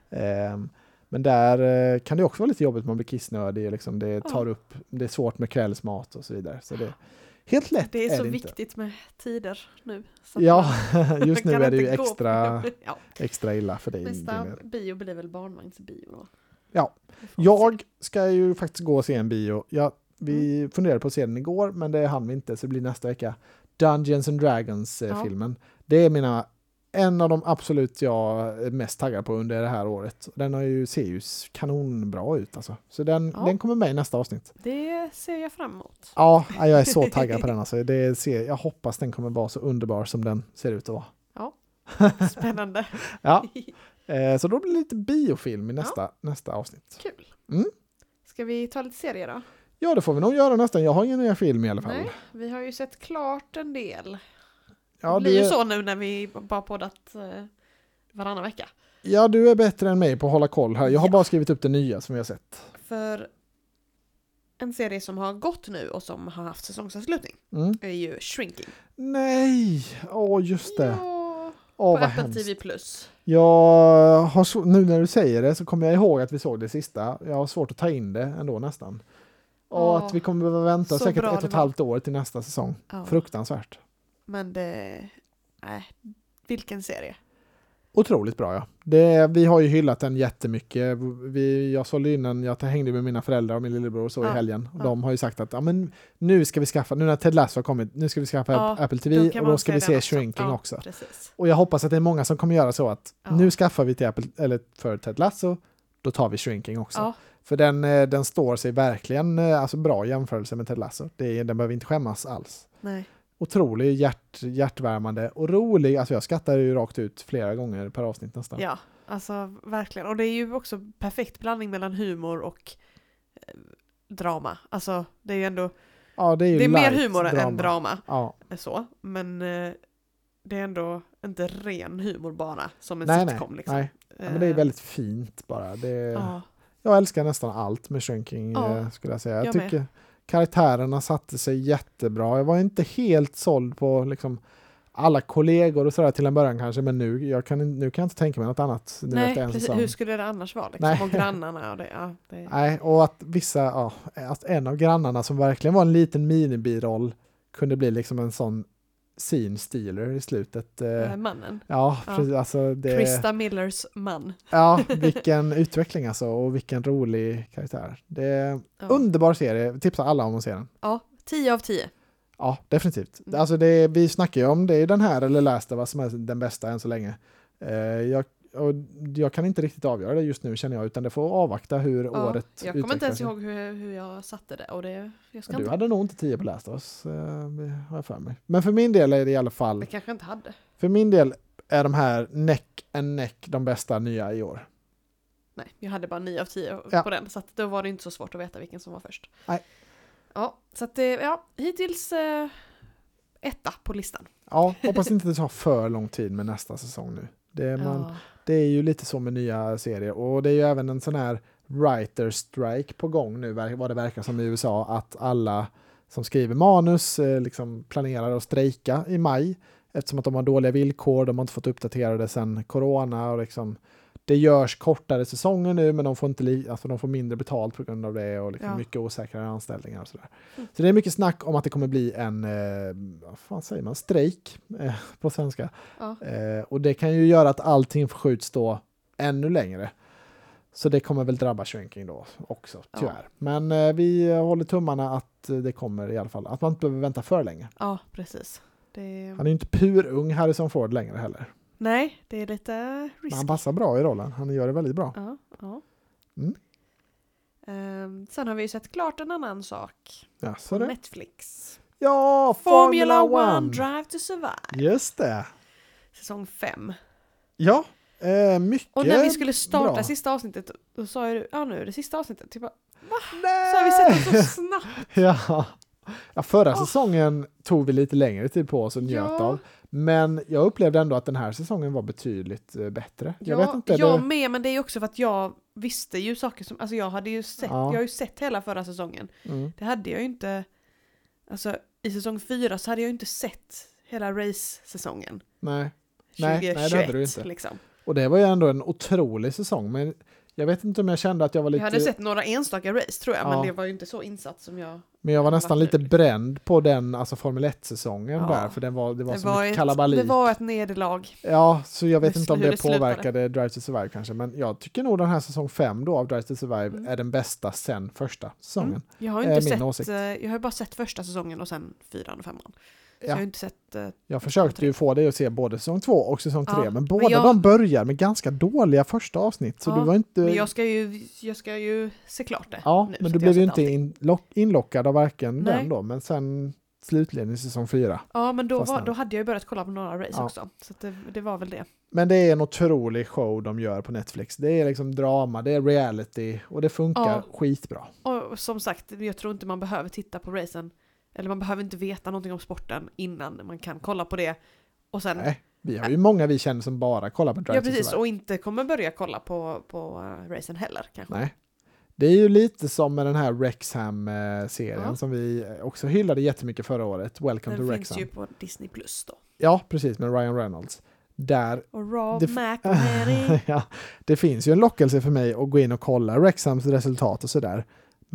Speaker 1: Ehm, men där eh, kan det också vara lite jobbigt, man blir kissnödig, liksom, det tar
Speaker 2: Ja.
Speaker 1: upp, det är svårt med kvällsmat och så vidare. Så det, helt lätt
Speaker 2: det är så
Speaker 1: det inte.
Speaker 2: viktigt med tider nu.
Speaker 1: Ja, just nu är det ju extra,
Speaker 2: ja,
Speaker 1: extra illa för dig.
Speaker 2: nästa bio blir väl barnvagnsbio.
Speaker 1: Ja. Jag ska ju faktiskt gå och se en bio. Ja, vi
Speaker 2: Mm.
Speaker 1: funderade på att se den igår, men det hann vi inte, så det blir nästa vecka. Dungeons and
Speaker 2: Ja.
Speaker 1: Dragons-filmen. Det är mina, en av de absolut jag är mest taggad på under det här året. Den har ju, ser ju kanonbra ut alltså. Så den,
Speaker 2: Ja.
Speaker 1: den kommer med i nästa avsnitt.
Speaker 2: Det ser jag fram emot.
Speaker 1: Ja, jag är så taggad på den alltså. Det ser, jag hoppas den kommer vara så underbar som den ser ut att vara.
Speaker 2: Spännande.
Speaker 1: Ja, eh, så då blir det lite biofilm i nästa, nästa avsnitt.
Speaker 2: Kul.
Speaker 1: Mm.
Speaker 2: Ska vi ta lite serier då?
Speaker 1: Ja, det får vi nog göra nästan. Jag har ingen nya film i alla fall.
Speaker 2: Nej, vi har ju sett klart en del.
Speaker 1: Ja,
Speaker 2: det blir
Speaker 1: du
Speaker 2: ju så nu när vi bara poddat eh, varannan vecka.
Speaker 1: ja, du är bättre än mig på att hålla koll här. Jag har
Speaker 2: Ja.
Speaker 1: bara skrivit upp det nya som vi har sett.
Speaker 2: För en serie som har gått nu och som har haft säsongsavslutning
Speaker 1: Mm.
Speaker 2: är ju Shrinking.
Speaker 1: Nej, åh just det.
Speaker 2: Ja,
Speaker 1: Åh,
Speaker 2: på Apple
Speaker 1: hemskt.
Speaker 2: TV+. Plus.
Speaker 1: Jag har så, nu när du säger det så kommer jag ihåg att vi såg det sista. Jag har svårt att ta in det ändå nästan. Och
Speaker 2: Ja,
Speaker 1: att vi kommer behöva vänta säkert ett och
Speaker 2: det
Speaker 1: ett halvt år till nästa säsong.
Speaker 2: Ja.
Speaker 1: Fruktansvärt.
Speaker 2: Men det... Nej, vilken serie.
Speaker 1: Otroligt bra ja. Det, vi har ju hyllat den jättemycket. Vi, jag sålde in den, jag hängde med mina föräldrar och min lillebror så i
Speaker 2: Ja,
Speaker 1: helgen. Och
Speaker 2: ja.
Speaker 1: De har ju sagt att ja, men nu ska vi skaffa, nu när Ted Lasso har kommit, nu ska vi skaffa
Speaker 2: Ja,
Speaker 1: Apple TV och då ska vi
Speaker 2: se.
Speaker 1: Shrinking också.
Speaker 2: Precis.
Speaker 1: Och jag hoppas att det är många som kommer göra så att nu skaffar vi till Apple, eller för Ted Lasso, då tar vi Shrinking också. För den, eh, den står sig verkligen eh, alltså bra i jämförelse med Ted Lasso. Det den behöver inte skämmas alls.
Speaker 2: nej.
Speaker 1: Otrolig hjärt, hjärtvärmande och rolig. Alltså jag skrattar ju rakt ut flera gånger per avsnitt nästan.
Speaker 2: Ja, alltså verkligen. Och det är ju också perfekt blandning mellan humor och eh, drama. Alltså det är ju ändå,
Speaker 1: Ja, det är,
Speaker 2: det är mer humor än drama.
Speaker 1: Ja,
Speaker 2: Så, men eh, det är ändå inte ren humor bara som en
Speaker 1: nej, nej,
Speaker 2: sitcom liksom.
Speaker 1: nej. Ja, men det är
Speaker 2: Eh,
Speaker 1: väldigt fint bara. Det,
Speaker 2: Ja,
Speaker 1: Jag älskar nästan allt med Shrinking
Speaker 2: Ja,
Speaker 1: eh, skulle jag säga. Jag,
Speaker 2: jag med.
Speaker 1: Karaktärerna satte sig jättebra. Jag var inte helt såld på liksom alla kollegor och sådär till en början kanske, men nu, jag kan, nu kan jag inte tänka mig något annat nu
Speaker 2: nej,
Speaker 1: efter
Speaker 2: precis. Hur skulle det annars vara? Liksom?
Speaker 1: Nej.
Speaker 2: Och grannarna och det. Ja, det
Speaker 1: Nej, och att vissa, ja, att en av grannarna som verkligen var en liten minibiroll kunde bli liksom en sån scene stealer i slutet. Eh,
Speaker 2: eh, mannen.
Speaker 1: ja,
Speaker 2: ja.
Speaker 1: precis, alltså det,
Speaker 2: Krista Millers man.
Speaker 1: ja, vilken utveckling alltså och vilken rolig karaktär. Det är
Speaker 2: Ja.
Speaker 1: underbar serie, tipsar alla om att se den.
Speaker 2: ja, 10 av 10.
Speaker 1: Ja, definitivt.
Speaker 2: Mm.
Speaker 1: Alltså det, vi snackar ju om det är den här eller Last of Us som är den bästa än så länge. Eh, jag, och jag kan inte riktigt avgöra det just nu känner jag, utan det får avvakta hur
Speaker 2: Ja,
Speaker 1: året
Speaker 2: jag kommer inte ens
Speaker 1: sig.
Speaker 2: ihåg hur, hur jag satte det. Och det jag ska
Speaker 1: Du
Speaker 2: inte,
Speaker 1: hade nog inte 10 på Last Us, eh, har jag för mig. Men för min del är det i alla fall,
Speaker 2: det kanske inte hade.
Speaker 1: för min del är de här neck and neck de bästa nya i år.
Speaker 2: Nej, jag hade bara 9 av 10
Speaker 1: Ja.
Speaker 2: på den. Så att då var det inte så svårt att veta vilken som var först.
Speaker 1: Nej.
Speaker 2: Ja, så att det, ja, hittills eh, etta på listan.
Speaker 1: Ja, hoppas inte det tar för lång tid med nästa säsong nu. Det, man,
Speaker 2: Ja
Speaker 1: det är ju lite så med nya serier. Och det är ju även en sån här writer strike på gång nu vad det verkar som i USA att alla som skriver manus eh, liksom planerar att strejka i maj eftersom att de har dåliga villkor, de har inte fått uppdaterade sedan corona och liksom det görs kortare säsonger nu men de får, inte li- alltså de får mindre betalt på grund av det och liksom
Speaker 2: Ja.
Speaker 1: mycket osäkrare anställningar och sådär.
Speaker 2: Mm.
Speaker 1: Så det är mycket snack om att det kommer bli en, eh, vad fan säger man, strejk eh, på svenska.
Speaker 2: Ja.
Speaker 1: Eh, och det kan ju göra att allting förskjuts då ännu längre. Så det kommer väl drabba Shrinking då också,
Speaker 2: Ja.
Speaker 1: tyvärr. Men eh, vi håller tummarna att det kommer i alla fall. Att man inte behöver vänta för länge.
Speaker 2: ja, precis. Det,
Speaker 1: Han är ju inte purung Harrison Ford längre heller.
Speaker 2: Nej, det är lite
Speaker 1: Men
Speaker 2: risky.
Speaker 1: han passar bra i rollen. Han gör det väldigt bra.
Speaker 2: Ja, ja.
Speaker 1: Mm.
Speaker 2: Ehm, sen har vi ju sett klart en annan sak.
Speaker 1: Ja, så det.
Speaker 2: Netflix.
Speaker 1: Ja,
Speaker 2: Formula
Speaker 1: Formula
Speaker 2: One! Drive to Survive.
Speaker 1: Just det.
Speaker 2: Säsong 5.
Speaker 1: Ja, eh, mycket
Speaker 2: Och när vi skulle starta
Speaker 1: bra.
Speaker 2: sista avsnittet, då sa du, ja nu är det sista avsnittet. Typ, bara,
Speaker 1: Nej!
Speaker 2: så har vi sett den så snabbt.
Speaker 1: Ja. ja, förra
Speaker 2: Åh.
Speaker 1: säsongen tog vi lite längre tid på oss och njöt
Speaker 2: Ja.
Speaker 1: av. Men jag upplevde ändå att den här säsongen var betydligt eh, bättre. Jag
Speaker 2: ja,
Speaker 1: vet inte.
Speaker 2: jag
Speaker 1: det,
Speaker 2: med, men det är också för att jag visste ju saker som, alltså jag hade ju sett,
Speaker 1: Ja.
Speaker 2: jag har ju sett hela förra säsongen.
Speaker 1: mm,
Speaker 2: Det hade jag ju inte, alltså i säsong fyra så hade jag ju inte sett hela race-säsongen.
Speaker 1: nej. Nej,
Speaker 2: 2021
Speaker 1: nej, det hade du inte.
Speaker 2: liksom.
Speaker 1: Och det var ju ändå en otrolig säsong. Men jag vet inte om jag kände att jag var
Speaker 2: Jag
Speaker 1: lite...
Speaker 2: hade sett några enstaka race tror jag,
Speaker 1: Ja.
Speaker 2: men det var ju inte så insatt som jag...
Speaker 1: Men jag var nästan lite bränd på den alltså Formel 1-säsongen
Speaker 2: Ja.
Speaker 1: där. För den var, det var
Speaker 2: Det
Speaker 1: så
Speaker 2: var, ett,
Speaker 1: kalabalik.
Speaker 2: det var ett nederlag.
Speaker 1: Ja, så jag vet inte om det,
Speaker 2: det
Speaker 1: påverkade Drive to Survive kanske. Men jag tycker nog den här säsong 5 då av Drive to Survive
Speaker 2: Mm.
Speaker 1: är den bästa sen första säsongen.
Speaker 2: Mm. Jag har inte sett,
Speaker 1: åsikt.
Speaker 2: eh, jag har bara sett första säsongen och sen fyran och femman.
Speaker 1: Ja.
Speaker 2: jag har inte sett... eh,
Speaker 1: Jag försökte ju få dig att se både säsong 2 och säsong 3.
Speaker 2: Ja,
Speaker 1: men
Speaker 2: men
Speaker 1: båda
Speaker 2: jag-
Speaker 1: de börjar med ganska dåliga första avsnitt. Så
Speaker 2: Ja,
Speaker 1: du var inte...
Speaker 2: Men jag ska ju, jag ska ju se klart det
Speaker 1: ja,
Speaker 2: nu,
Speaker 1: men du blev ju inte inlock, inlockad av varken
Speaker 2: Nej.
Speaker 1: den då. Men sen slutligen i säsong 4.
Speaker 2: Ja, men då, var, då hade jag ju börjat kolla på några race
Speaker 1: Ja.
Speaker 2: också. Så det, det var väl det.
Speaker 1: Men det är en otrolig show de gör på Netflix. Det är liksom drama, det är reality och det funkar
Speaker 2: Ja.
Speaker 1: skitbra.
Speaker 2: Och som sagt, jag tror inte man behöver titta på racen. Eller man behöver inte veta någonting om sporten innan man kan kolla på det. Och sen,
Speaker 1: Nej, vi har ju många vi känner som bara kollar på Drive
Speaker 2: ja precis, och inte kommer börja kolla på, på uh, racen heller kanske.
Speaker 1: Nej. Det är ju lite som med den här Rexham-serien
Speaker 2: Ja.
Speaker 1: som vi också hyllade jättemycket förra året. Welcome
Speaker 2: Den
Speaker 1: to
Speaker 2: finns
Speaker 1: Rexham.
Speaker 2: ju på Disney Plus då.
Speaker 1: Ja, precis, med Ryan Reynolds. där
Speaker 2: Och Raw
Speaker 1: Det
Speaker 2: Mary.
Speaker 1: ja, det finns ju en lockelse för mig att gå in och kolla Wrexhams resultat och sådär.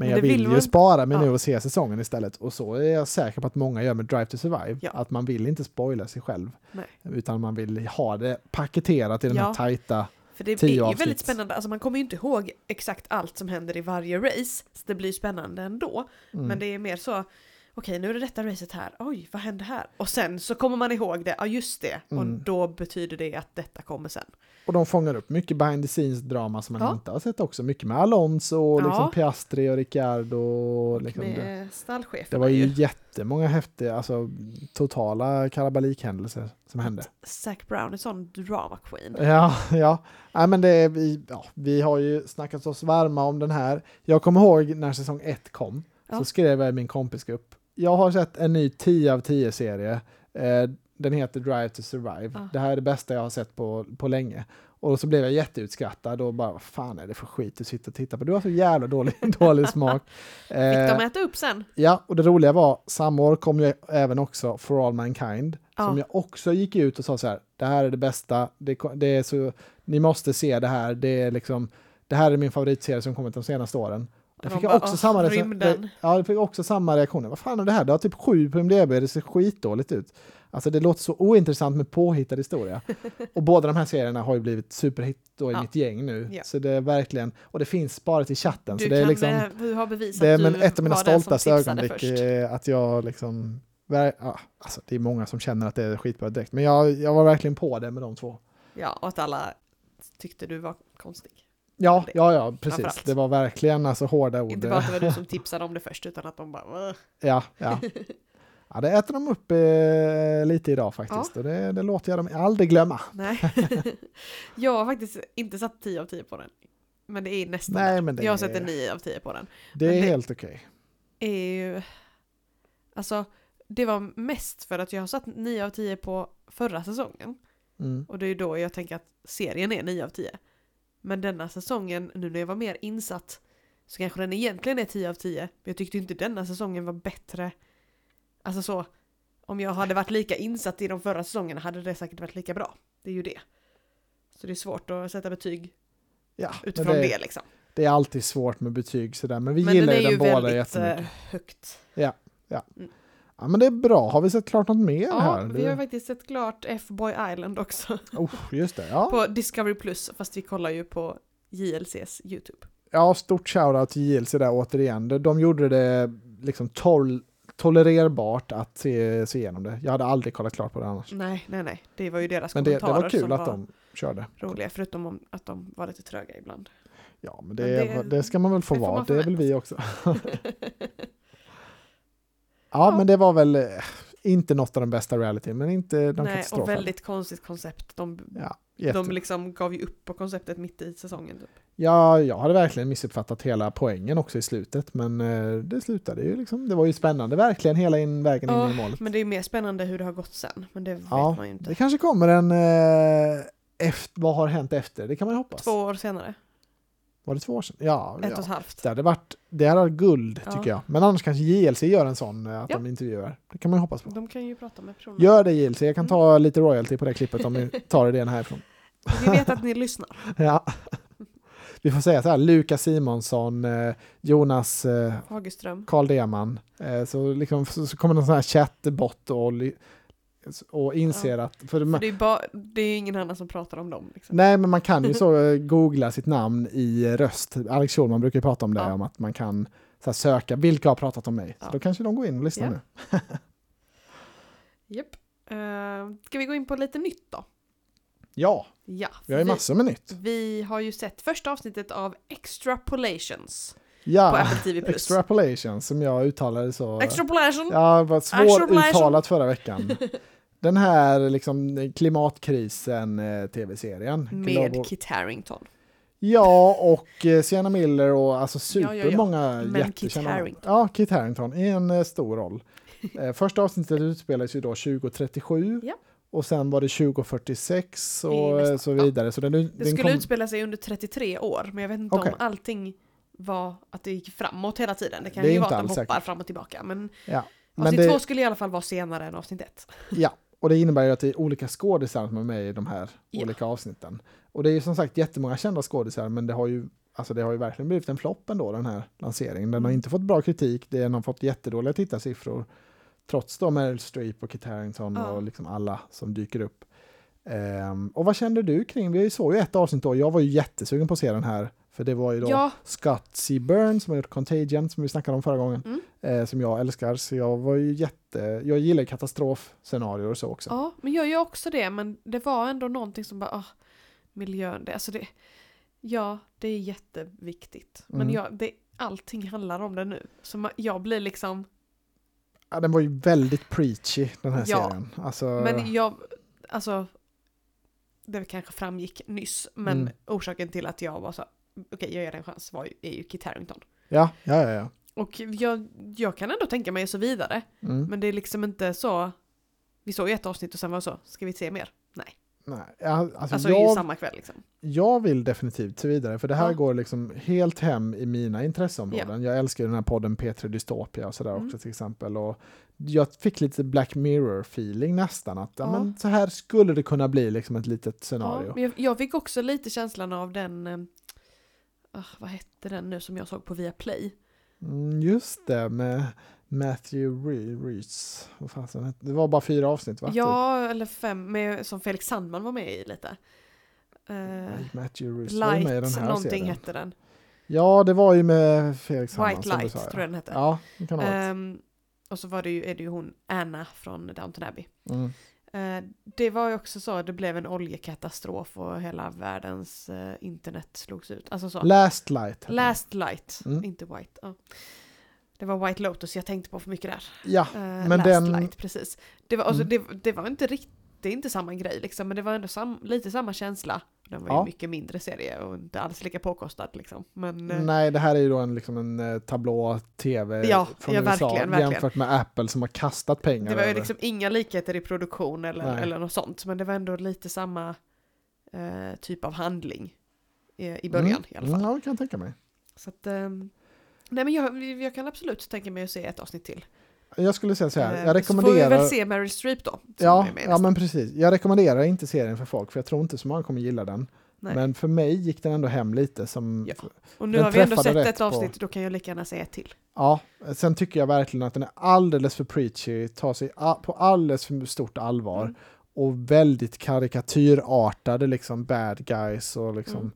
Speaker 1: Men, jag vill,
Speaker 2: vill
Speaker 1: ju spara mig nu
Speaker 2: ja.
Speaker 1: och se säsongen istället. Och så är jag säker på att många gör med Drive to Survive.
Speaker 2: Ja.
Speaker 1: Att man vill inte spoila sig själv.
Speaker 2: Nej.
Speaker 1: Utan man vill ha det paketerat i den här
Speaker 2: Ja.
Speaker 1: tajta...
Speaker 2: För det är ju väldigt spännande, alltså man kommer ju inte ihåg exakt allt som händer i varje race. Så det blir spännande ändå.
Speaker 1: Mm.
Speaker 2: Men det är mer så, okej nu är det detta racet här, oj vad hände här? Och sen så kommer man ihåg det, ja just det, och
Speaker 1: Mm.
Speaker 2: då betyder det att detta kommer sen.
Speaker 1: Och de fångar upp mycket behind the scenes drama som man
Speaker 2: Ja.
Speaker 1: inte har sett också. Mycket med Alonso och
Speaker 2: Ja.
Speaker 1: liksom Piastri och Ricciardo. Och liksom
Speaker 2: Med stallcheferna
Speaker 1: det var ju
Speaker 2: ju.
Speaker 1: jättemånga häftiga, alltså totala kalabalikhändelser som hände.
Speaker 2: Zac Brown är sån drama queen.
Speaker 1: Ja, ja. Nej, men det är, vi, ja, vi har ju snackat oss varma om den här. Jag kommer ihåg när säsong ett kom,
Speaker 2: Ja.
Speaker 1: så skrev jag i min kompisgrupp. Jag har sett en ny 10 av 10 serie. Eh, den heter Drive to Survive.
Speaker 2: Ja.
Speaker 1: Det här är det bästa jag har sett på, på länge. Och så blev jag jätteutskrattad och bara, vad fan är det för skit du sitter och tittar på? Du har så jävla dålig, dålig smak.
Speaker 2: Fick
Speaker 1: Eh,
Speaker 2: de äta upp sen?
Speaker 1: Ja, och det roliga var, samma år kom ju även också For All Mankind,
Speaker 2: Ja.
Speaker 1: som jag också gick ut och sa så här, det här är det bästa, det, det är så, ni måste se det här, det är liksom, det här är min favoritserie som kommit de senaste åren. Det
Speaker 2: De
Speaker 1: fick jag också
Speaker 2: "Åh,
Speaker 1: samma rece-
Speaker 2: rymden."
Speaker 1: Ja, fick också samma reaktioner. Vad fan är det här? Det har typ sju på MDB, det ser skitdåligt ut. Alltså det låter så ointressant med påhittad historia. och båda de här serierna har ju blivit superhit då i
Speaker 2: Ja.
Speaker 1: mitt gäng nu.
Speaker 2: Ja.
Speaker 1: Så det är verkligen, och det finns sparat i chatten.
Speaker 2: Du
Speaker 1: så det är liksom,
Speaker 2: eh, du har bevisat
Speaker 1: det är men ett av mina stoltaste ögonblick eh, att jag liksom ja, alltså det är många som känner att det är skitbra direkt, men jag, jag var verkligen på det med de två.
Speaker 2: Ja, och att alla tyckte du var konstig.
Speaker 1: Ja,
Speaker 2: Det-
Speaker 1: ja, ja, precis. Det var verkligen alltså hårda ord.
Speaker 2: Inte bara att det var du som tipsade om det först, utan att de bara
Speaker 1: ja, ja. ja, det äter de upp eh, lite idag faktiskt. Och det, det låter jag dem aldrig glömma.
Speaker 2: Nej. jag har faktiskt inte satt 10 av 10 på den. Men det är nästan
Speaker 1: Nej, men det
Speaker 2: Jag
Speaker 1: är-
Speaker 2: sett en 9 av 10 på den.
Speaker 1: Det är
Speaker 2: Men det-
Speaker 1: helt okej.
Speaker 2: är ju... Alltså, det var mest för att jag har satt 9 av 10 på förra säsongen.
Speaker 1: Mm.
Speaker 2: Och det är då jag tänker att serien är 9 av 10. Men denna säsongen, nu när jag var mer insatt, så kanske den egentligen är 10 av 10. Men jag tyckte ju inte denna säsongen var bättre. Alltså så, om jag hade varit lika insatt i de förra säsongerna hade det säkert varit lika bra. Det är ju det. Så det är svårt att sätta betyg
Speaker 1: Ja, men
Speaker 2: utifrån
Speaker 1: det,
Speaker 2: det, liksom.
Speaker 1: det är alltid svårt med betyg sådär, men vi
Speaker 2: Men
Speaker 1: gillar
Speaker 2: den
Speaker 1: ju
Speaker 2: är
Speaker 1: den
Speaker 2: ju
Speaker 1: båda
Speaker 2: väldigt
Speaker 1: jättemycket.
Speaker 2: eh, högt.
Speaker 1: Ja, men det är bra. Har vi sett klart något mer
Speaker 2: Ja,
Speaker 1: här?
Speaker 2: vi har faktiskt sett klart F-Boy Island också.
Speaker 1: Oh, just det, ja.
Speaker 2: På Discovery Plus, fast vi kollar ju på JLCs YouTube.
Speaker 1: Ja, stort shoutout till JLC där återigen. De, de gjorde det liksom tol tolererbart att se, se igenom det. Jag hade aldrig kollat klart på det annars.
Speaker 2: Nej, nej, nej. Det var ju deras
Speaker 1: Men det, det
Speaker 2: kommentarer
Speaker 1: var kul
Speaker 2: som
Speaker 1: att
Speaker 2: var
Speaker 1: de körde.
Speaker 2: roliga, förutom om att de var lite tröga ibland.
Speaker 1: Ja, men det,
Speaker 2: Men det-
Speaker 1: det, ska man väl få vara. Det är väl vi också. Ja, men det var väl eh, inte något av de bästa reality, men inte de
Speaker 2: nej, och väldigt konstigt koncept. De,
Speaker 1: Ja, jätte.
Speaker 2: de liksom gav ju upp på konceptet mitt i säsongen. Typ.
Speaker 1: ja, jag hade verkligen missuppfattat hela poängen också i slutet, men eh, det slutade ju liksom. Det var ju spännande verkligen hela in, vägen in
Speaker 2: Ja,
Speaker 1: i målet.
Speaker 2: men det är mer spännande hur det har gått sen. Men det
Speaker 1: Ja,
Speaker 2: vet man ju inte.
Speaker 1: Det kanske kommer en... Eh, efter, vad har hänt efter? Det kan man ju hoppas.
Speaker 2: Två år senare.
Speaker 1: Var det två år sedan? Ja,
Speaker 2: Ett
Speaker 1: ja.
Speaker 2: och ett halvt.
Speaker 1: Det hade varit det hade varit guld
Speaker 2: Ja.
Speaker 1: tycker jag. Men annars kanske JLC gör en sån eh, att
Speaker 2: Ja.
Speaker 1: de intervjuar. Det kan man ju hoppas på.
Speaker 2: De kan ju prata med personer.
Speaker 1: Gör det JLC, jag kan ta
Speaker 2: Mm.
Speaker 1: lite royalty på det klippet om ni tar idén härifrån.
Speaker 2: Vi vet att ni lyssnar.
Speaker 1: Ja. Vi får säga så här, Lukas Simonsson, eh, Jonas eh,
Speaker 2: Fagerström.
Speaker 1: Karl Deman. Eh, så, liksom, så, kommer någon sån här chatbot och, och inser att... För
Speaker 2: För
Speaker 1: man,
Speaker 2: det är, bara, det är ingen annan som pratar om dem. Liksom.
Speaker 1: nej, men man kan ju så eh, googla sitt namn i röst. Alex Schulman brukar ju prata om det,
Speaker 2: Ja.
Speaker 1: om att man kan så här, söka vilka har pratat om mig. Så
Speaker 2: Ja.
Speaker 1: då kanske de går in och lyssnar
Speaker 2: Ja.
Speaker 1: nu.
Speaker 2: Japp. Uh, ska vi gå in på lite nytt då?
Speaker 1: Ja,
Speaker 2: Ja.
Speaker 1: vi har ju massor med nytt.
Speaker 2: vi har ju sett första avsnittet av Extrapolations på
Speaker 1: Ja,
Speaker 2: Apple TV+.
Speaker 1: extrapolation som jag uttalade så.
Speaker 2: Extrapolation!
Speaker 1: Ja, det var svåruttalat förra veckan. Den här liksom klimatkrisen eh, tv-serien.
Speaker 2: Med
Speaker 1: Global-
Speaker 2: Kit Harington.
Speaker 1: Ja, och eh, Sienna Miller och alltså
Speaker 2: Ja, ja, ja.
Speaker 1: supermånga
Speaker 2: Men
Speaker 1: jättekända
Speaker 2: Kit. Harington.
Speaker 1: Ja, Kit Harington i en eh, stor roll. Eh, första avsnittet utspelades ju då 2037
Speaker 2: Ja.
Speaker 1: och sen var det 2046
Speaker 2: I
Speaker 1: och
Speaker 2: nästa-
Speaker 1: eh, så vidare. Så den,
Speaker 2: Det
Speaker 1: den
Speaker 2: skulle
Speaker 1: kom,
Speaker 2: utspela sig under 33 år, men jag vet inte
Speaker 1: Okej.
Speaker 2: om allting var att det gick framåt hela tiden. Det kan
Speaker 1: Det
Speaker 2: ju vara att de hoppar
Speaker 1: säkert.
Speaker 2: fram och tillbaka. Men
Speaker 1: ja. Men
Speaker 2: avsnitt
Speaker 1: det,
Speaker 2: två skulle i alla fall vara senare än avsnitt ett.
Speaker 1: ja, Och det innebär ju att det är olika skådisar som är med i de här
Speaker 2: Ja.
Speaker 1: olika avsnitten. Och det är ju som sagt jättemånga kända skådisar, men det har ju Alltså det har ju verkligen blivit en flopp ändå den här lanseringen. Den har
Speaker 2: Mm.
Speaker 1: inte fått bra kritik, den har fått jättedåliga tittarsiffror. Trots då Meryl Streep och Kit Harington
Speaker 2: Ja.
Speaker 1: och liksom alla som dyker upp. Ehm, och vad kände du kring, vi såg ju ett avsnitt då, jag var ju jättesugen på att se den här. För det var ju då
Speaker 2: Ja,
Speaker 1: Scott C. Byrne som har gjort Contagion som vi snackade om förra gången.
Speaker 2: Mm.
Speaker 1: Eh, som jag älskar. Så jag var ju jätte, jag gillar katastrofscenarier och så också.
Speaker 2: ja, men jag gör också det, men det var ändå någonting som bara, ah, miljön, det, alltså det, ja, det är jätteviktigt. Men
Speaker 1: Mm.
Speaker 2: jag, det, allting handlar om det nu. Så jag blir liksom,
Speaker 1: Ja, den var ju väldigt preachy den här
Speaker 2: Ja,
Speaker 1: serien. Alltså,
Speaker 2: men jag, alltså, det kanske framgick nyss, men
Speaker 1: Mm.
Speaker 2: orsaken till att jag var så, okej jag ger det en chans, var ju, är ju Kit Harington.
Speaker 1: ja, ja, ja. ja.
Speaker 2: Och jag, jag kan ändå tänka mig så vidare,
Speaker 1: Mm.
Speaker 2: men det är liksom inte så, vi såg ju ett avsnitt och sen var det så, ska vi se mer? Nej.
Speaker 1: Nej, ja, alltså,
Speaker 2: Alltså i
Speaker 1: jag,
Speaker 2: samma kväll liksom.
Speaker 1: jag vill definitivt se vidare, för det här
Speaker 2: Ja.
Speaker 1: går liksom helt hem i mina intresseområden. Jag älskar den här podden P3 Dystopia och sådär
Speaker 2: Mm.
Speaker 1: också till exempel. Och jag fick lite Black Mirror-feeling nästan, att ja.
Speaker 2: Ja.
Speaker 1: men så här skulle det kunna bli liksom ett litet
Speaker 2: Ja,
Speaker 1: scenario.
Speaker 2: men jag, jag fick också lite känslan av den, ah, vad hette den nu som jag såg på Viaplay?
Speaker 1: Mm, just det, med Matthew Re- Reese. Vad Det var bara fyra avsnitt va? Typ.
Speaker 2: Ja, eller fem, med, som Felix Sandman var med i lite.
Speaker 1: Typ. Matthew Reese var med i den här
Speaker 2: någonting
Speaker 1: serien.
Speaker 2: hette den.
Speaker 1: Ja, det var ju med Felix Sandman
Speaker 2: White Light
Speaker 1: sa, ja.
Speaker 2: tror jag den hette.
Speaker 1: Ja, det kan det ha varit.
Speaker 2: Ehm, och så var det ju, är det ju hon Anna från Downton Abbey.
Speaker 1: Mm.
Speaker 2: Eh, det var ju också så, det blev en oljekatastrof och hela världens eh, internet slogs ut. Alltså så.
Speaker 1: Last Light.
Speaker 2: Last Light,
Speaker 1: Mm.
Speaker 2: inte White. Ja. Det var White Lotus jag tänkte på för mycket där.
Speaker 1: Ja,
Speaker 2: Eh,
Speaker 1: men
Speaker 2: Last
Speaker 1: den...
Speaker 2: Light, precis. Det var, alltså,
Speaker 1: Mm.
Speaker 2: det, det var inte riktigt, det är inte samma grej liksom, men det var ändå sam, lite samma känsla. Den var ju
Speaker 1: Ja.
Speaker 2: mycket mindre serie och inte alls lika påkostad liksom. Men eh,
Speaker 1: Nej, det här är ju då en, liksom en eh, tablå-tv
Speaker 2: Ja,
Speaker 1: från
Speaker 2: ja,
Speaker 1: USA
Speaker 2: verkligen, verkligen.
Speaker 1: jämfört med Apple som har kastat pengar
Speaker 2: det var ju liksom inga likheter i produktion eller,
Speaker 1: Nej.
Speaker 2: eller något sånt. Men det var ändå lite samma eh, typ av handling i, i början i alla fall.
Speaker 1: Mm, ja, det kan jag tänka mig.
Speaker 2: Så att, ehm, nej men jag, jag kan absolut tänka mig att se ett avsnitt till.
Speaker 1: Jag skulle säga så här,
Speaker 2: Eh,
Speaker 1: jag
Speaker 2: Så får vi
Speaker 1: rekommenderar...
Speaker 2: väl se Meryl Streep då.
Speaker 1: Ja, ja, men precis. Jag rekommenderar inte serien för folk, för jag tror inte så många kommer gilla den.
Speaker 2: Nej.
Speaker 1: Men för mig gick den ändå hem lite som...
Speaker 2: Ja. Och nu har vi ändå sett ett
Speaker 1: på-
Speaker 2: avsnitt, då kan jag lika gärna säga ett till.
Speaker 1: Ja, sen tycker jag verkligen att den är alldeles för preachy, tar sig på alldeles för stort allvar
Speaker 2: Mm.
Speaker 1: och väldigt karikatyrartade liksom bad guys och liksom
Speaker 2: Mm.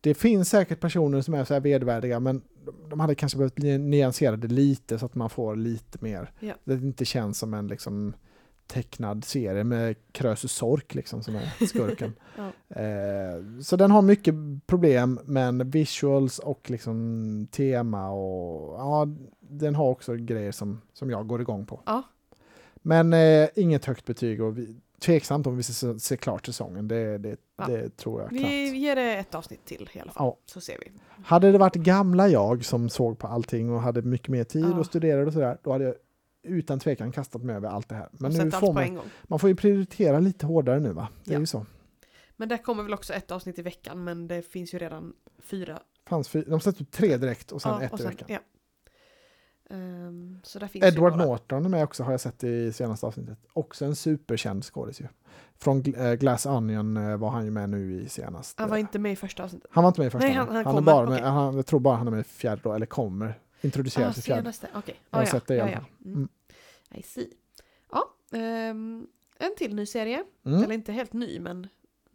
Speaker 1: Det finns säkert personer som är så här vedvärdiga men de- de hade kanske behövt ny- nyansera det lite så att man får lite mer.
Speaker 2: Ja.
Speaker 1: Det inte känns som en liksom tecknad serie med Krösus Sork liksom som är skurken.
Speaker 2: Ja.
Speaker 1: Eh, så den har mycket problem, men visuals och liksom tema och ja, den har också grejer som, som jag går igång på.
Speaker 2: Ja.
Speaker 1: Men eh, inget högt betyg och vi, tveksamt om vi ska se, se klart säsongen. Det, det,
Speaker 2: Ja.
Speaker 1: det tror jag
Speaker 2: Vi
Speaker 1: knappt.
Speaker 2: ger det ett avsnitt till i alla fall.
Speaker 1: Ja.
Speaker 2: Så ser vi.
Speaker 1: Hade det varit gamla jag som såg på allting och hade mycket mer tid
Speaker 2: Ja.
Speaker 1: och studerade och sådär, då hade jag utan tvekan kastat mig över allt det här. Men nu får man, man får ju prioritera lite hårdare nu va? Det är ju så.
Speaker 2: Men där kommer väl också ett avsnitt i veckan, men det finns ju redan fyra.
Speaker 1: Fanns för, de släppte tre direkt och sen ett
Speaker 2: och
Speaker 1: i
Speaker 2: sen-
Speaker 1: veckan.
Speaker 2: Finns
Speaker 1: Edward. Norton är med också har jag sett i senaste avsnittet. Också en superkänd skådis ju. Från eh, Glass Onion eh, var han ju med nu i senaste.
Speaker 2: Han var inte med i första avsnittet.
Speaker 1: Han var inte med i första.
Speaker 2: Nej,
Speaker 1: Nej,
Speaker 2: han- han
Speaker 1: är
Speaker 2: kommer,
Speaker 1: bara med,
Speaker 2: okej.
Speaker 1: han, jag tror bara han är med i fjärde då, eller kommer introduceras
Speaker 2: Ah,
Speaker 1: i fjärde.
Speaker 2: senaste, okej.
Speaker 1: Jag har
Speaker 2: Ah, ja,
Speaker 1: sett det i
Speaker 2: ja, ja. Mm.
Speaker 1: Mm.
Speaker 2: I see. Ja, ehm, en till ny serie.
Speaker 1: Mm.
Speaker 2: Eller inte helt ny, men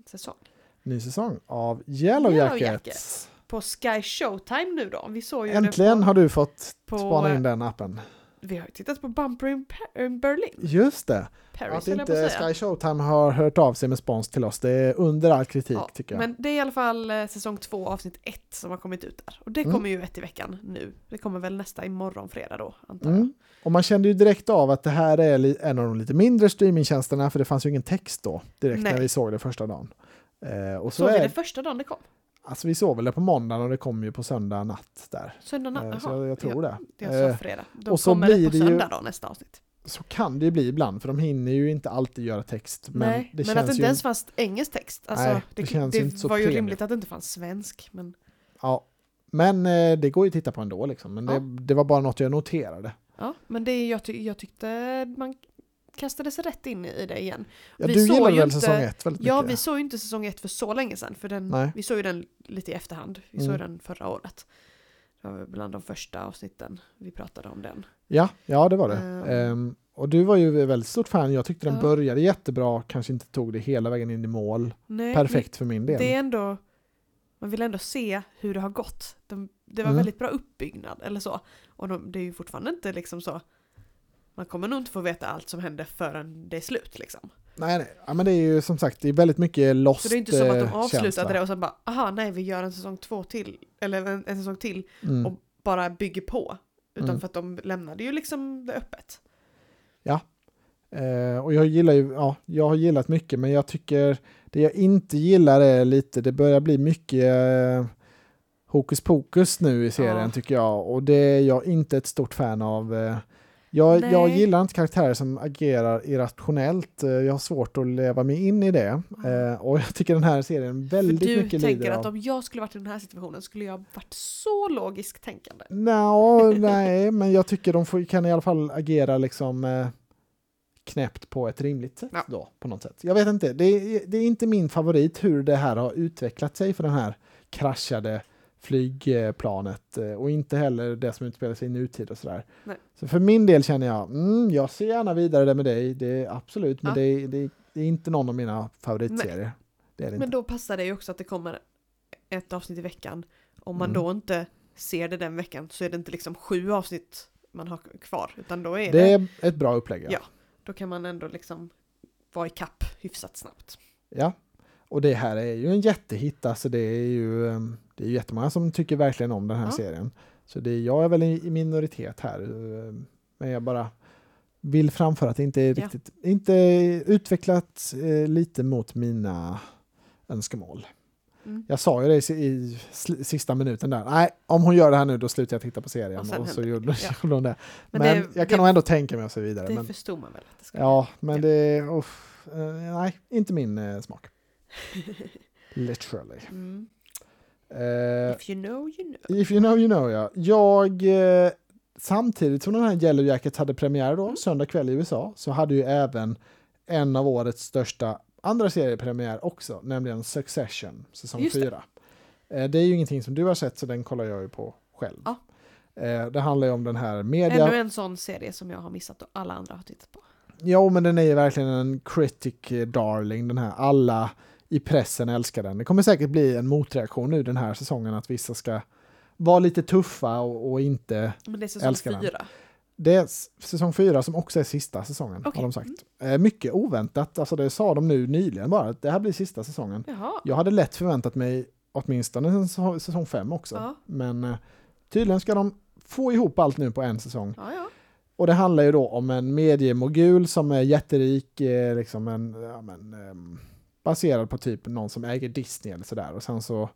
Speaker 2: säsong.
Speaker 1: Ny säsong av Yellow,
Speaker 2: Yellow
Speaker 1: Jackets.
Speaker 2: På Sky Showtime nu då. Vi såg ju
Speaker 1: Äntligen
Speaker 2: det
Speaker 1: har du fått
Speaker 2: på,
Speaker 1: spana
Speaker 2: på
Speaker 1: in den appen.
Speaker 2: Vi har ju tittat på Bumper in, in Berlin.
Speaker 1: Just det.
Speaker 2: Paris
Speaker 1: att
Speaker 2: jag på
Speaker 1: inte. Sky Showtime har hört av sig med spons till oss, det är under all kritik
Speaker 2: Ja,
Speaker 1: tycker jag.
Speaker 2: Men det är i alla fall eh, säsong två avsnitt ett som har kommit ut där. Och det
Speaker 1: Mm.
Speaker 2: kommer ju ett i veckan nu. Det kommer väl nästa imorgon fredag då, antar jag.
Speaker 1: Mm. Och man kände ju direkt av att det här är en av de lite mindre streamingtjänsterna för det fanns ju ingen text då direkt
Speaker 2: Nej.
Speaker 1: när vi såg det första dagen. Eh, och så
Speaker 2: Såg vi
Speaker 1: är,
Speaker 2: det första dagen det kom?
Speaker 1: Alltså vi såg väl det på måndagen och det kom ju på söndag natt där.
Speaker 2: Söndag natt?
Speaker 1: Eh, så jag, jag tror det.
Speaker 2: Jag sa
Speaker 1: Eh,
Speaker 2: fredag. Då
Speaker 1: och så
Speaker 2: kommer det på
Speaker 1: det ju-
Speaker 2: söndag då, nästa avsnitt.
Speaker 1: så kan det ju bli ibland för de hinner ju inte alltid göra text. Men
Speaker 2: Nej,
Speaker 1: det
Speaker 2: men
Speaker 1: känns
Speaker 2: att det inte
Speaker 1: ju,
Speaker 2: ens fanns engelsk text. Alltså,
Speaker 1: Nej,
Speaker 2: det
Speaker 1: det känns
Speaker 2: det
Speaker 1: inte så
Speaker 2: var ju rimligt att det inte fanns svensk. Men
Speaker 1: ja, men eh, det går ju att titta på ändå liksom. Men
Speaker 2: Ja.
Speaker 1: det, det var bara något jag noterade.
Speaker 2: Ja, men det jag, ty jag tyckte man kastades rätt in i det igen.
Speaker 1: Ja,
Speaker 2: Vi
Speaker 1: du
Speaker 2: såg
Speaker 1: gillade
Speaker 2: ju
Speaker 1: väl
Speaker 2: inte-
Speaker 1: säsong ett väldigt
Speaker 2: Ja,
Speaker 1: mycket?
Speaker 2: vi såg ju inte säsong ett för så länge sedan, för den,
Speaker 1: Nej.
Speaker 2: vi såg ju den lite i efterhand. Vi såg
Speaker 1: Mm.
Speaker 2: den förra året. Det var bland de första avsnitten vi pratade om den.
Speaker 1: Ja, ja det var det.
Speaker 2: Mm.
Speaker 1: Ehm, och du var ju väldigt stort fan. Jag tyckte den
Speaker 2: Ja.
Speaker 1: började jättebra, kanske inte tog det hela vägen in i mål.
Speaker 2: Nej,
Speaker 1: Perfekt för min del.
Speaker 2: Det är ändå, man vill ändå se hur det har gått. De, det var
Speaker 1: Mm.
Speaker 2: väldigt bra uppbyggnad eller så. Och de, det är ju fortfarande inte liksom så, man kommer nog inte få veta allt som händer förrän det är slut liksom.
Speaker 1: Nej, nej. Ja, men det är ju som sagt, det är väldigt mycket lost
Speaker 2: Så det är inte som att de
Speaker 1: eh,
Speaker 2: avslutade
Speaker 1: känsla.
Speaker 2: det och sen bara, aha nej vi gör en säsong två till, eller en, en säsong till
Speaker 1: Mm.
Speaker 2: och bara bygger på. Utan
Speaker 1: Mm.
Speaker 2: för att de lämnade ju liksom det öppet.
Speaker 1: Eh, och jag gillar ju, ja, jag har gillat mycket, men jag tycker det jag inte gillar är lite, det börjar bli mycket eh, hokus pokus nu i serien
Speaker 2: Ja.
Speaker 1: tycker jag. Och det är jag inte ett stort fan av. Eh, jag,
Speaker 2: Nej.
Speaker 1: jag gillar inte karaktärer som agerar irrationellt. Eh, jag har svårt att leva mig in i det. Eh, och jag tycker den här serien väldigt
Speaker 2: för du
Speaker 1: mycket
Speaker 2: tänker
Speaker 1: lider
Speaker 2: att
Speaker 1: av.
Speaker 2: om jag skulle varit i den här situationen skulle jag varit så logiskt tänkande.
Speaker 1: Nå, nej, men jag tycker de får, kan i alla fall agera liksom eh, knäppt på ett rimligt sätt
Speaker 2: Ja.
Speaker 1: då, på något sätt. Jag vet inte, det är, det är inte min favorit hur det här har utvecklat sig för den här kraschade flygplanet eh, och inte heller det som utspelar sig i nutid och sådär.
Speaker 2: Nej.
Speaker 1: Så för min del känner jag, mm, jag ser gärna vidare det med dig, det är absolut, men
Speaker 2: Ja.
Speaker 1: det, är, det, det är inte någon av mina favoritserier. Det
Speaker 2: Men
Speaker 1: inte.
Speaker 2: då passar det ju också att det kommer ett avsnitt i veckan. Om man
Speaker 1: Mm.
Speaker 2: då inte ser det den veckan så är det inte liksom sju avsnitt man har kvar. Utan då är det,
Speaker 1: Det är ett bra upplägg.
Speaker 2: Ja. då kan man ändå liksom vara i kapp hyfsat snabbt.
Speaker 1: Ja, och det här är ju en jättehit. Alltså det är ju ehm, det är ju jättemånga som tycker verkligen om den här
Speaker 2: Ja.
Speaker 1: serien. Så det, jag är väl i, minoritet här. Men jag bara vill framföra att det inte är
Speaker 2: Ja.
Speaker 1: riktigt, inte utvecklat eh, lite mot mina önskemål.
Speaker 2: Mm.
Speaker 1: Jag sa ju det i, sista minuten där. Nej, om hon gör det här nu då slutar jag titta på serien.
Speaker 2: Och
Speaker 1: Och, så gjorde.
Speaker 2: Ja.
Speaker 1: hon det. Men,
Speaker 2: Men det-
Speaker 1: jag kan
Speaker 2: det-
Speaker 1: nog ändå tänka mig och så vidare.
Speaker 2: Det
Speaker 1: Men,
Speaker 2: förstod man väl att det ska
Speaker 1: ja, men
Speaker 2: Ja.
Speaker 1: det... uff, eh, nej, inte min eh, smak. Literally.
Speaker 2: Mm.
Speaker 1: Eh,
Speaker 2: If you know you know.
Speaker 1: if you know you know ja. Jag, eh, samtidigt som den här Yellow Jackets hade premiär då,
Speaker 2: Mm.
Speaker 1: söndag kväll i USA, så hade ju även en av årets största andra seriepremiär också, nämligen Succession, säsong
Speaker 2: Just det.
Speaker 1: 4. Eh, det är ju ingenting som du har sett, så den kollar jag ju på själv.
Speaker 2: Ja.
Speaker 1: Eh, det handlar ju om den här media...
Speaker 2: Ännu en sån serie som jag har missat och alla andra har tittat på.
Speaker 1: Jo, men den är ju verkligen en critic eh, darling, den här. Alla i pressen älskar den. Det kommer säkert bli en motreaktion nu den här säsongen, att vissa ska vara lite tuffa och, och inte...
Speaker 2: Men det är säsong
Speaker 1: Älskar den.
Speaker 2: fyra.
Speaker 1: Det är säsong fyra som också är sista säsongen,
Speaker 2: Okej.
Speaker 1: har de sagt. Eh, mycket oväntat, alltså det sa de nu nyligen bara, att det här blir sista säsongen.
Speaker 2: Jaha.
Speaker 1: Jag hade lätt förväntat mig åtminstone säsong fem också,
Speaker 2: Ja.
Speaker 1: men eh, tydligen ska de få ihop allt nu på en säsong.
Speaker 2: Ja, ja.
Speaker 1: Och det handlar ju då om en mediemogul som är jätterik, eh, liksom en, ja, men, ehm, baserad på typ någon som äger Disney eller sådär. Och sen så,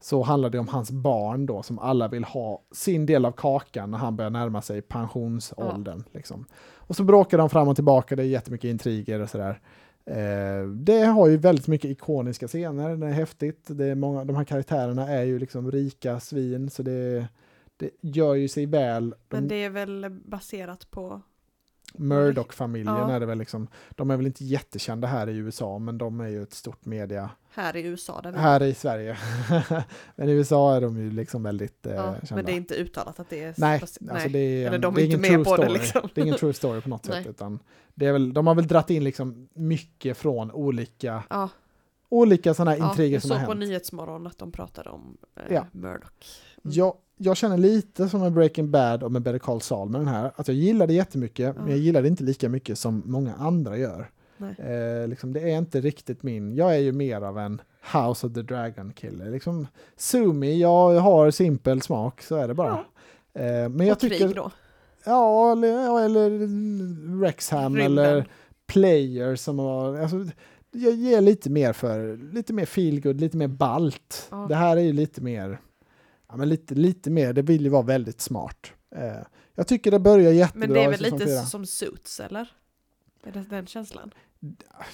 Speaker 1: så handlar det om hans barn då som alla vill ha sin del av kakan när han börjar närma sig pensionsåldern. Liksom. Och så bråkar de fram och tillbaka, det är jättemycket intriger och sådär. Eh, det har ju väldigt mycket ikoniska scener, det är häftigt. Det är många, de här karaktärerna är ju liksom rika svin, så det, det gör ju sig väl.
Speaker 2: Men det är väl baserat på...
Speaker 1: Murdoch-familjen
Speaker 2: Ja.
Speaker 1: är det väl liksom. De är väl inte jättekända här i USA, men de är ju ett stort media.
Speaker 2: Här i USA där vi
Speaker 1: Här i Sverige. men i USA är de ju liksom väldigt eh,
Speaker 2: ja,
Speaker 1: kända.
Speaker 2: Men det är inte uttalat att det är...
Speaker 1: Nej,
Speaker 2: fast-
Speaker 1: alltså det är,
Speaker 2: Eller
Speaker 1: en-
Speaker 2: de är
Speaker 1: det är
Speaker 2: inte
Speaker 1: ingen
Speaker 2: med
Speaker 1: true
Speaker 2: på det,
Speaker 1: story.
Speaker 2: liksom.
Speaker 1: Det är ingen true story på något sätt, utan det är väl, de har väl dratt in liksom mycket från olika,
Speaker 2: Ja,
Speaker 1: olika sådana här
Speaker 2: ja,
Speaker 1: intriger
Speaker 2: jag
Speaker 1: som har
Speaker 2: såg på
Speaker 1: hänt.
Speaker 2: Nyhetsmorgon att de pratade om eh,
Speaker 1: Ja.
Speaker 2: Murdoch. Mm.
Speaker 1: Jag, jag känner lite som med Breaking Bad och med Better Call Saul med den här, att jag gillar det jättemycket, men
Speaker 2: Ja.
Speaker 1: jag gillar det inte lika mycket som många andra gör. Eh, liksom, det är inte riktigt min, jag är ju mer av en House of the Dragon-kille. Liksom, Sumi, jag har simpel smak, så är det bara. Eh, men jag
Speaker 2: och krig
Speaker 1: tycker,
Speaker 2: då.
Speaker 1: ja, eller, ja, eller Rexham
Speaker 2: Rymden.
Speaker 1: eller Player som har, alltså, jag ger lite mer för, lite mer feelgood, lite mer balt.
Speaker 2: Ja.
Speaker 1: Det här är ju lite mer, ja men lite, lite mer, det vill ju vara väldigt smart. Eh, jag tycker det börjar jättebra
Speaker 2: Men det är väl lite
Speaker 1: fyra.
Speaker 2: som Suits, eller? Är det den känslan?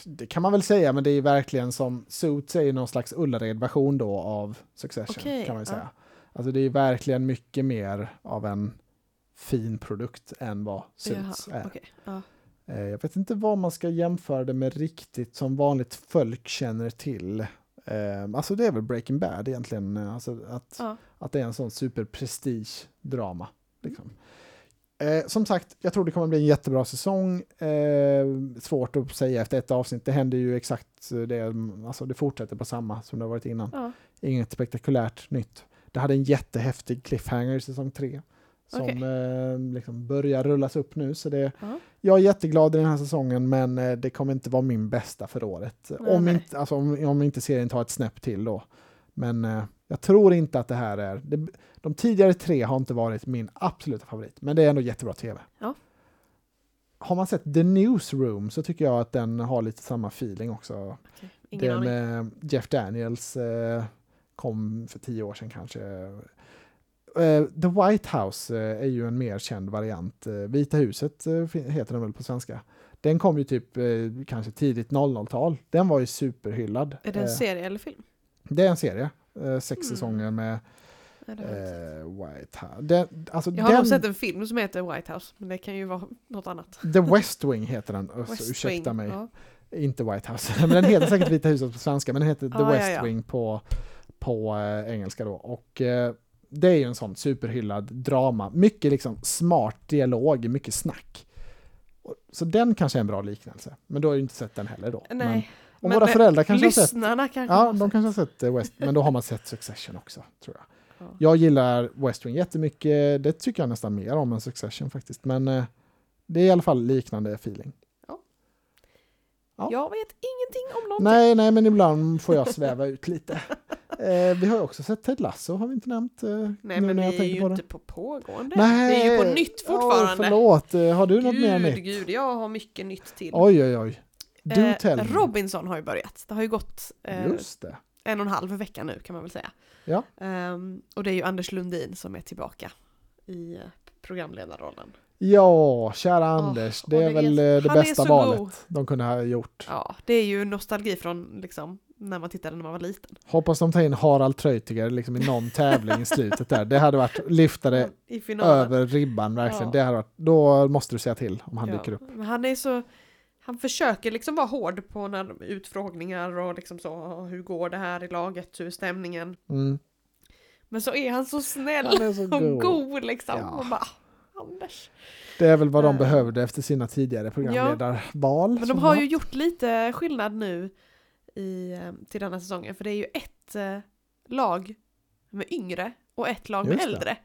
Speaker 1: Det kan man väl säga, men det är verkligen som Suits är ju någon slags Ullared-version då av Succession,
Speaker 2: Okej,
Speaker 1: kan man ju
Speaker 2: ja.
Speaker 1: säga. Alltså det är verkligen mycket mer av en fin produkt än vad Suits
Speaker 2: Jaha,
Speaker 1: är.
Speaker 2: okej. Ja.
Speaker 1: Eh, jag vet inte vad man ska jämföra det med riktigt som vanligt folk känner till. Eh, alltså det är väl Breaking Bad egentligen, eh, alltså att,
Speaker 2: Ja.
Speaker 1: att det är en sån superprestige-drama. Liksom. Eh, som sagt, jag tror det kommer bli en jättebra säsong. Eh, svårt att säga efter ett avsnitt. Det händer ju exakt det, alltså det fortsätter på samma som det har varit innan.
Speaker 2: Ja.
Speaker 1: Inget spektakulärt nytt. Det hade en jättehäftig cliffhanger i säsong tre. Som
Speaker 2: Okej.
Speaker 1: eh, liksom börjar rullas upp nu. Så det,
Speaker 2: Ja.
Speaker 1: jag är jätteglad i den här säsongen men eh, det kommer inte vara min bästa för året.
Speaker 2: Nej,
Speaker 1: om,
Speaker 2: nej.
Speaker 1: Inte, alltså, om, om inte serien tar ett snäpp till då. Men eh, jag tror inte att det här är... Det, de tidigare tre har inte varit min absoluta favorit. Men det är ändå jättebra tv.
Speaker 2: Ja.
Speaker 1: Har man sett The Newsroom så tycker jag att den har lite samma feeling också.
Speaker 2: Okej. Ingen
Speaker 1: Den med Jeff Daniels eh, kom för tio år sedan kanske. Eh, The White House eh, är ju en mer känd variant. Eh, Vita huset heter den väl på svenska. Den kom ju typ kanske tidigt 00-tal. Den var ju superhyllad.
Speaker 2: Är det en serie eller film?
Speaker 1: det är en serie. Sex
Speaker 2: Mm.
Speaker 1: säsonger med eh, White House. Den, alltså
Speaker 2: Jag har
Speaker 1: den,
Speaker 2: nog sett en film som heter White House, men det kan ju vara något annat.
Speaker 1: The West Wing heter den. Alltså,
Speaker 2: West
Speaker 1: ursäkta
Speaker 2: Wing,
Speaker 1: mig.
Speaker 2: Ja.
Speaker 1: Inte White House, men den heter säkert Vita huset på svenska, men den heter The
Speaker 2: Ah, ja,
Speaker 1: West
Speaker 2: ja.
Speaker 1: Wing på, på eh, engelska då. Och eh, det är ju en sån superhyllad drama. Mycket liksom smart dialog, mycket snack. Så den kanske är en bra liknelse. Men då har ju inte sett den heller då. Men,
Speaker 2: Nej,
Speaker 1: och
Speaker 2: men
Speaker 1: våra föräldrar kanske har sett
Speaker 2: kanske
Speaker 1: Ja, de kanske har sett eh, West, men då har man sett Succession också, tror jag.
Speaker 2: Ja.
Speaker 1: Jag gillar West Wing jättemycket, det tycker jag nästan mer om än Succession faktiskt, men eh, det är i alla fall liknande feeling. Ja.
Speaker 2: Jag vet ingenting om någonting.
Speaker 1: Nej, nej, men ibland får jag sväva ut lite. Eh, vi har också sett Ted Lasso, har vi inte nämnt? Eh,
Speaker 2: Nej, men vi är ju
Speaker 1: på det.
Speaker 2: inte på pågående.
Speaker 1: Nej,
Speaker 2: Det är ju på nytt fortfarande.
Speaker 1: förlåt, Eh, har du något mer
Speaker 2: gud,
Speaker 1: nytt?
Speaker 2: gud, jag har mycket nytt till.
Speaker 1: Oj, oj, oj. Do
Speaker 2: Eh. Robinson har ju börjat. Det har ju gått eh,
Speaker 1: Just det.
Speaker 2: en och en halv vecka nu kan man väl säga.
Speaker 1: Ja.
Speaker 2: Ehm, och det är ju Anders Lundin som är tillbaka i eh, programledarrollen.
Speaker 1: Ja, kära Anders, det
Speaker 2: och
Speaker 1: är
Speaker 2: det
Speaker 1: väl
Speaker 2: är-
Speaker 1: eh, det
Speaker 2: är
Speaker 1: bästa
Speaker 2: så
Speaker 1: valet
Speaker 2: god.
Speaker 1: de kunde ha gjort.
Speaker 2: Ja, det är ju nostalgi från liksom när man tittade när man var liten.
Speaker 1: Hoppas de tar in Harald Treutiger liksom i någon tävling i slutet där. Det hade varit lyftare över ribban verkligen.
Speaker 2: Ja.
Speaker 1: Det hade varit, då måste du säga till om han
Speaker 2: Ja,
Speaker 1: dyker upp.
Speaker 2: Men han är så... Han försöker liksom vara hård på när utfrågningar och liksom så, hur går det här i laget, hur är stämningen?
Speaker 1: Mm.
Speaker 2: Men så är han så snäll
Speaker 1: Han är så
Speaker 2: och
Speaker 1: god.
Speaker 2: god liksom.
Speaker 1: Ja.
Speaker 2: Och bara, Anders.
Speaker 1: Det är väl vad de
Speaker 2: Eh.
Speaker 1: behövde efter sina tidigare programledarval.
Speaker 2: Men
Speaker 1: som
Speaker 2: de har ju gjort lite skillnad nu i, eh, till denna säsongen. För det är ju ett eh, lag med yngre och ett lag med äldre.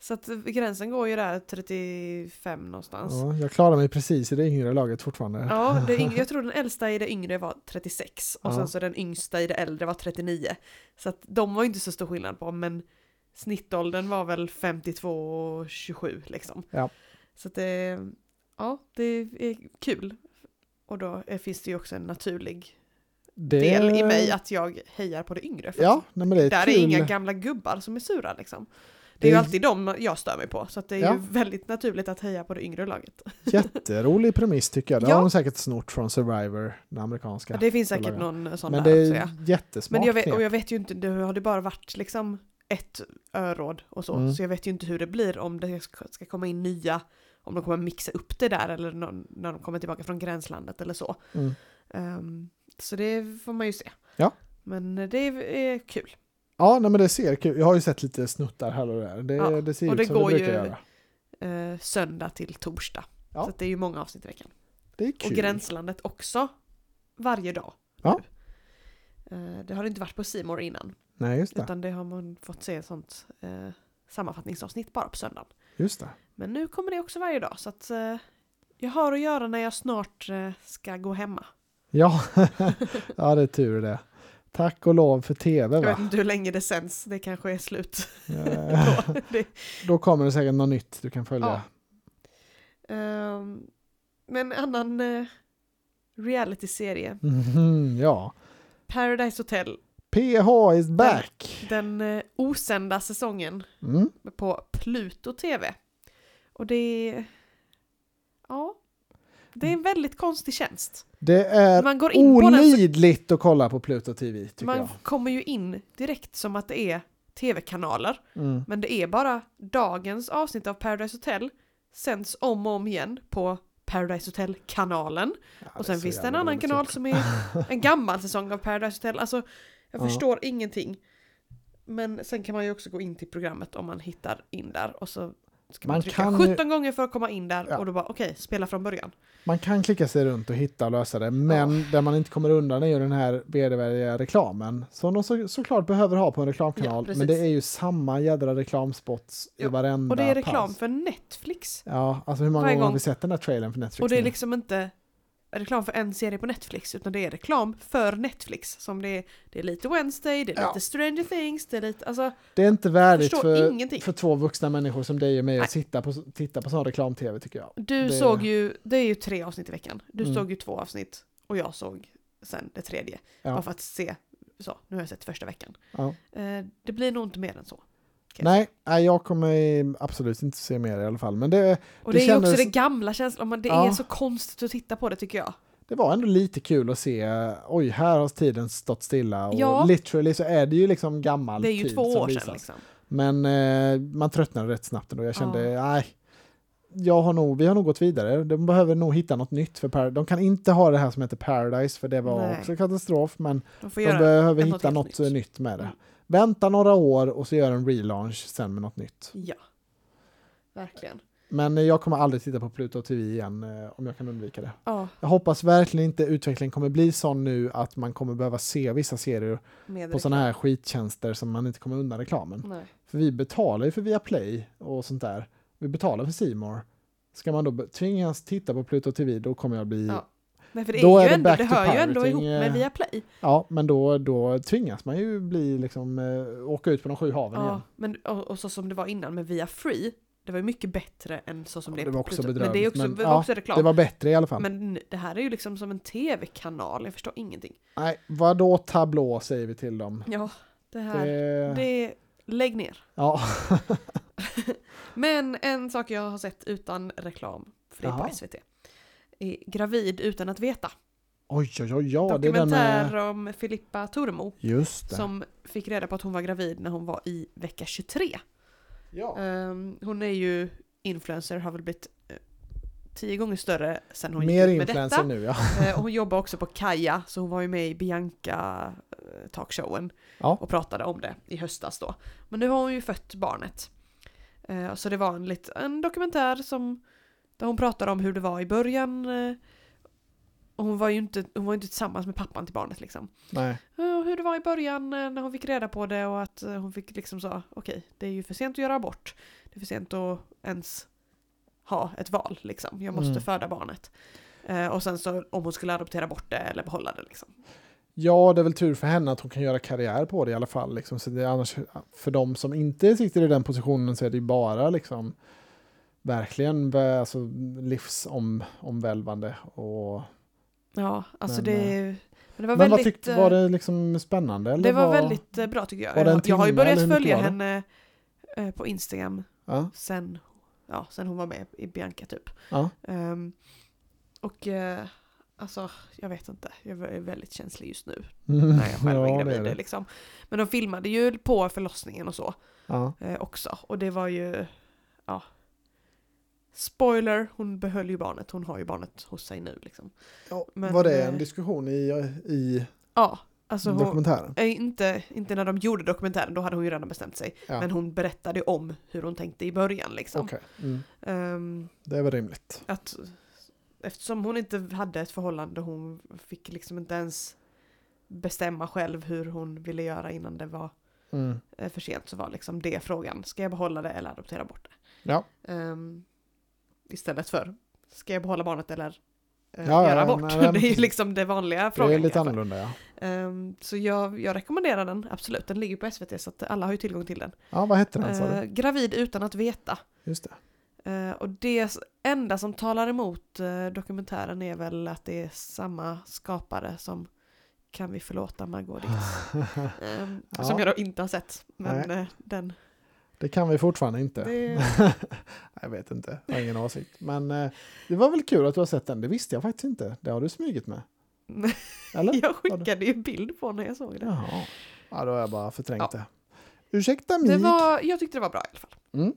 Speaker 2: Så att gränsen går ju där 35 någonstans. Ja,
Speaker 1: Ja, jag klarar mig precis i det yngre laget fortfarande.
Speaker 2: det yngre, jag tror den äldsta i det yngre var 36 och
Speaker 1: Ja.
Speaker 2: sen så den yngsta i det äldre var 39. Så att de var ju inte så stor skillnad på men snittåldern var väl 52 och 27 liksom.
Speaker 1: Ja.
Speaker 2: Så det, ja, det är kul. Och då finns det ju också en naturlig
Speaker 1: det...
Speaker 2: del i mig att jag hejar på det yngre.
Speaker 1: Ja, nej, men det är
Speaker 2: där
Speaker 1: kul.
Speaker 2: är inga gamla gubbar som är sura liksom. Det
Speaker 1: Det
Speaker 2: är ju alltid dem jag stör mig på, så det är
Speaker 1: Ja.
Speaker 2: ju väldigt naturligt att heja på det yngre laget.
Speaker 1: Jätterolig premiss tycker jag. Det
Speaker 2: Ja.
Speaker 1: har de säkert snort från Survivor, den amerikanska.
Speaker 2: Ja, det finns säkert någon sån
Speaker 1: men
Speaker 2: där
Speaker 1: det
Speaker 2: också ja.
Speaker 1: är jättesmart
Speaker 2: Men jag vet, och jag vet ju inte, det har det bara varit liksom ett öråd och så,
Speaker 1: Mm.
Speaker 2: så jag vet ju inte hur det blir om det ska, komma in nya, om de kommer mixa upp det där eller när de kommer tillbaka från gränslandet eller så.
Speaker 1: Mm.
Speaker 2: Ehm, så det får man ju se.
Speaker 1: Ja.
Speaker 2: Men det är kul.
Speaker 1: Ja, nej, men det ser kul Jag har ju sett lite snuttar här och där. Det,
Speaker 2: Ja,
Speaker 1: det ser
Speaker 2: och
Speaker 1: ut
Speaker 2: det
Speaker 1: som
Speaker 2: går
Speaker 1: det brukar
Speaker 2: ju-
Speaker 1: göra.
Speaker 2: Eh, söndag till torsdag.
Speaker 1: Ja.
Speaker 2: Så det är ju många avsnitt i veckan.
Speaker 1: Det är
Speaker 2: Och
Speaker 1: kul.
Speaker 2: Gränslandet också varje dag. Eh, det har inte varit på Simor innan.
Speaker 1: Nej, just det.
Speaker 2: Utan det har man fått se sånt eh, sammanfattningsavsnitt bara på söndagen.
Speaker 1: Just det.
Speaker 2: Men nu kommer det också varje dag. Så att eh, jag har att göra när jag snart eh, ska gå hemma.
Speaker 1: Ja, ja det är tur det. Tack och lov för tv
Speaker 2: Jag vet
Speaker 1: va?
Speaker 2: inte hur länge det sänds. Det kanske är slut då. det,
Speaker 1: Då kommer det säkert något nytt du kan följa.
Speaker 2: Ja. Ehm, men en annan eh, reality-serie.
Speaker 1: Mhm, ja.
Speaker 2: Paradise Hotel.
Speaker 1: PH is back!
Speaker 2: Den eh, osända säsongen
Speaker 1: Mm.
Speaker 2: på Pluto TV. Och det är... Ja. Det är en väldigt konstig tjänst.
Speaker 1: Det är
Speaker 2: Man går in på den
Speaker 1: olidligt att kolla på Pluto TV
Speaker 2: Man
Speaker 1: jag.
Speaker 2: kommer ju in direkt som att det är tv-kanaler.
Speaker 1: Mm.
Speaker 2: Men det är bara dagens avsnitt av Paradise Hotel sänds om och om igen på Paradise Hotel-kanalen.
Speaker 1: Ja,
Speaker 2: Och sen finns det en annan kanal som är en gammal säsong av Paradise Hotel. Alltså, jag
Speaker 1: Ja.
Speaker 2: förstår ingenting. Men sen kan man ju också gå in till programmet om man hittar in där och så ska man,
Speaker 1: Man
Speaker 2: trycka
Speaker 1: kan ju-
Speaker 2: 17 gånger för att komma in där
Speaker 1: Ja.
Speaker 2: och då bara okej, spela från början.
Speaker 1: Man kan klicka sig runt och hitta och lösa det, men där man inte kommer undan är ju den här vedervärdiga reklamen. Som de så, såklart behöver ha på en
Speaker 2: Ja,
Speaker 1: reklamkanal,
Speaker 2: precis.
Speaker 1: men det är ju samma jädra reklamspots i
Speaker 2: Ja,
Speaker 1: varenda
Speaker 2: Och det är reklam
Speaker 1: paus.
Speaker 2: för Netflix.
Speaker 1: Ja, alltså hur många
Speaker 2: varje
Speaker 1: gånger har vi sett den här trailern för Netflix
Speaker 2: Och det är
Speaker 1: nu?
Speaker 2: liksom inte reklam för en serie på Netflix utan det är reklam för Netflix. Som det är, det är lite Wednesday, det är
Speaker 1: Ja.
Speaker 2: lite Stranger Things, det är lite, alltså
Speaker 1: Det är inte värdigt för,
Speaker 2: ingenting.
Speaker 1: för två vuxna människor som dig och mig att sitta på, titta på sån reklam-tv tycker jag.
Speaker 2: Du
Speaker 1: Det-
Speaker 2: såg ju, det är ju tre avsnitt i veckan. Du
Speaker 1: Mm.
Speaker 2: såg ju två avsnitt och jag såg sen det tredje.
Speaker 1: Ja.
Speaker 2: Bara för att se, så, nu har jag sett första veckan.
Speaker 1: Ja.
Speaker 2: Eh, det blir nog inte mer än så.
Speaker 1: Nej, nej, jag kommer absolut inte se mer i alla fall. Men det,
Speaker 2: Och
Speaker 1: Det
Speaker 2: det, är
Speaker 1: kändes-
Speaker 2: också det gamla känslan, men det
Speaker 1: Ja.
Speaker 2: är så konstigt att titta på det tycker jag.
Speaker 1: det var ändå lite kul att se, oj, här har tiden stått stilla. Och
Speaker 2: Ja.
Speaker 1: literally så är det ju liksom gammal
Speaker 2: Det är ju
Speaker 1: tid
Speaker 2: två år sedan liksom.
Speaker 1: Men eh, man tröttnade rätt snabbt ändå. Jag kände, nej. Jag har nog, vi har nog gått vidare. De behöver nog hitta något nytt för Paradise. De kan inte ha det här som heter Paradise för det var
Speaker 2: Nej.
Speaker 1: också katastrof. Men
Speaker 2: De
Speaker 1: de behöver hitta något
Speaker 2: nytt.
Speaker 1: nytt. med det.
Speaker 2: Mm.
Speaker 1: Vänta några år och så gör en relaunch sen med något nytt.
Speaker 2: Ja. Verkligen.
Speaker 1: Men jag kommer aldrig titta på Pluto TV igen eh, om jag kan undvika det.
Speaker 2: Ja,
Speaker 1: Jag hoppas verkligen inte utvecklingen kommer bli sån nu att man kommer behöva se vissa serier
Speaker 2: med
Speaker 1: på sådana här skittjänster som man inte kommer undan reklamen.
Speaker 2: Nej.
Speaker 1: För vi betalar ju för Viaplay och sånt där. Vi betalar för Simor. Ska man då tvingas titta på Pluto TV då kommer jag bli... Ja.
Speaker 2: Nej, för det,
Speaker 1: Då
Speaker 2: är
Speaker 1: är det
Speaker 2: ändå, det hör ju ändå ihop med
Speaker 1: eh,
Speaker 2: Viaplay.
Speaker 1: men då, då tvingas man ju bli liksom, eh, åka ut på de sju haven
Speaker 2: Ja,
Speaker 1: igen.
Speaker 2: men, och, och så som det var innan med Via Free, det var ju mycket bättre än så som
Speaker 1: Ja,
Speaker 2: det är
Speaker 1: det var också
Speaker 2: Pluto. Men det är
Speaker 1: bedrövligt,
Speaker 2: också,
Speaker 1: men ja,
Speaker 2: var också reklam.
Speaker 1: Det var bättre i alla fall.
Speaker 2: Men det här är ju liksom som en tv-kanal, jag förstår ingenting.
Speaker 1: Nej, vadå tablå säger vi till dem.
Speaker 2: Ja, det här,
Speaker 1: Det...
Speaker 2: det, lägg ner.
Speaker 1: Ja.
Speaker 2: Men en sak jag har sett utan reklam, för det är på SVT, är Gravid utan att veta.
Speaker 1: Oj, oj, oj, ja, det är den
Speaker 2: Dokumentär
Speaker 1: med...
Speaker 2: om Filippa Tormo
Speaker 1: Just det.
Speaker 2: som fick reda på att hon var gravid när hon var i vecka 23.
Speaker 1: Ja.
Speaker 2: Ehm, hon är ju influencer, har väl blivit eh, tio gånger större sen hon
Speaker 1: Mer
Speaker 2: gick ut med
Speaker 1: influencer
Speaker 2: detta.
Speaker 1: nu, ja.
Speaker 2: Eh, och hon jobbar också på Kaja, så hon var ju med i Bianca eh, talkshowen
Speaker 1: Ja.
Speaker 2: och pratade om det i höstas då. Men nu har hon ju fött barnet. Eh, så det var en, lit, en dokumentär som där hon pratade om hur det var i början. Eh, och hon var ju inte, hon var inte tillsammans med pappan till barnet liksom.
Speaker 1: Nej.
Speaker 2: Ja, hur det var i början eh, när hon fick reda på det och att eh, hon fick liksom sa okej, det är ju för sent att göra abort. Det är för sent att ens ha ett val liksom. Jag måste
Speaker 1: Mm.
Speaker 2: föda barnet. Eh, och sen så om hon skulle adoptera bort det eller behålla det liksom.
Speaker 1: Ja, det är väl tur för henne att hon kan göra karriär på det i alla fall. Liksom. Så det är annars, för de som inte sitter i den positionen så är det ju bara liksom verkligen alltså, livsomvälvande. Och,
Speaker 2: Ja, alltså
Speaker 1: Men,
Speaker 2: det, men det var
Speaker 1: men vad
Speaker 2: väldigt...
Speaker 1: tyckte,
Speaker 2: eh,
Speaker 1: var det liksom spännande? Eller
Speaker 2: det var
Speaker 1: vad-
Speaker 2: väldigt eh, bra tycker jag.
Speaker 1: var
Speaker 2: Jag, jag har ju börjat följa
Speaker 1: var
Speaker 2: henne eh, på Instagram
Speaker 1: Ja,
Speaker 2: sen, ja, sen hon var med i Bianca typ.
Speaker 1: ja.
Speaker 2: Ehm, och eh, alltså, jag vet inte, jag är väldigt känslig just nu
Speaker 1: Mm,
Speaker 2: när jag själv är
Speaker 1: ja, det
Speaker 2: gravid.
Speaker 1: det.
Speaker 2: Liksom. Men de filmade ju på förlossningen och så
Speaker 1: Ja.
Speaker 2: eh, också. Och det var ju, ja. Spoiler, hon behöll ju barnet, hon har ju barnet hos sig nu liksom.
Speaker 1: Ja,
Speaker 2: Men,
Speaker 1: var det en
Speaker 2: eh,
Speaker 1: diskussion i, i
Speaker 2: Ja, alltså hon,
Speaker 1: dokumentären?
Speaker 2: eh, inte, inte när de gjorde dokumentären, då hade hon ju redan bestämt sig.
Speaker 1: Ja.
Speaker 2: Men hon berättade om hur hon tänkte i början liksom.
Speaker 1: Okej, mm.
Speaker 2: Ehm,
Speaker 1: det är väl rimligt.
Speaker 2: att eftersom hon inte hade ett förhållande, hon fick liksom inte ens bestämma själv hur hon ville göra innan det var
Speaker 1: Mm.
Speaker 2: eh, för sent så var liksom det frågan. Ska jag behålla det eller adoptera bort det?
Speaker 1: Ja.
Speaker 2: Ehm, istället för, ska jag behålla barnet eller eh,
Speaker 1: Ja,
Speaker 2: göra abort?
Speaker 1: nej,
Speaker 2: det är ju liksom det vanliga
Speaker 1: Det
Speaker 2: frågan.
Speaker 1: är lite annorlunda, ja.
Speaker 2: Ehm, så jag, jag rekommenderar den, absolut. Den ligger på SVT så att alla har ju tillgång till den.
Speaker 1: Ja, vad hette den sa
Speaker 2: Eh,
Speaker 1: du?
Speaker 2: gravid utan att veta.
Speaker 1: Just det.
Speaker 2: Eh, och det enda som talar emot eh, dokumentären är väl att det är samma skapare som Kan vi förlåta Margot Dietz? Ehm,
Speaker 1: Ja.
Speaker 2: Som jag då inte har sett. Men eh, den...
Speaker 1: Det kan vi fortfarande inte.
Speaker 2: Det,
Speaker 1: jag vet inte, jag har ingen åsikt. Men eh, det var väl kul att du har sett den, det visste jag faktiskt inte. Det har du smugit med. Eller?
Speaker 2: jag skickade ju bild på när jag såg det.
Speaker 1: Jaha. Ja, då har jag bara förträngt
Speaker 2: Ja.
Speaker 1: det. Ursäkta mig.
Speaker 2: det var, jag tyckte det var bra i alla fall.
Speaker 1: Mm.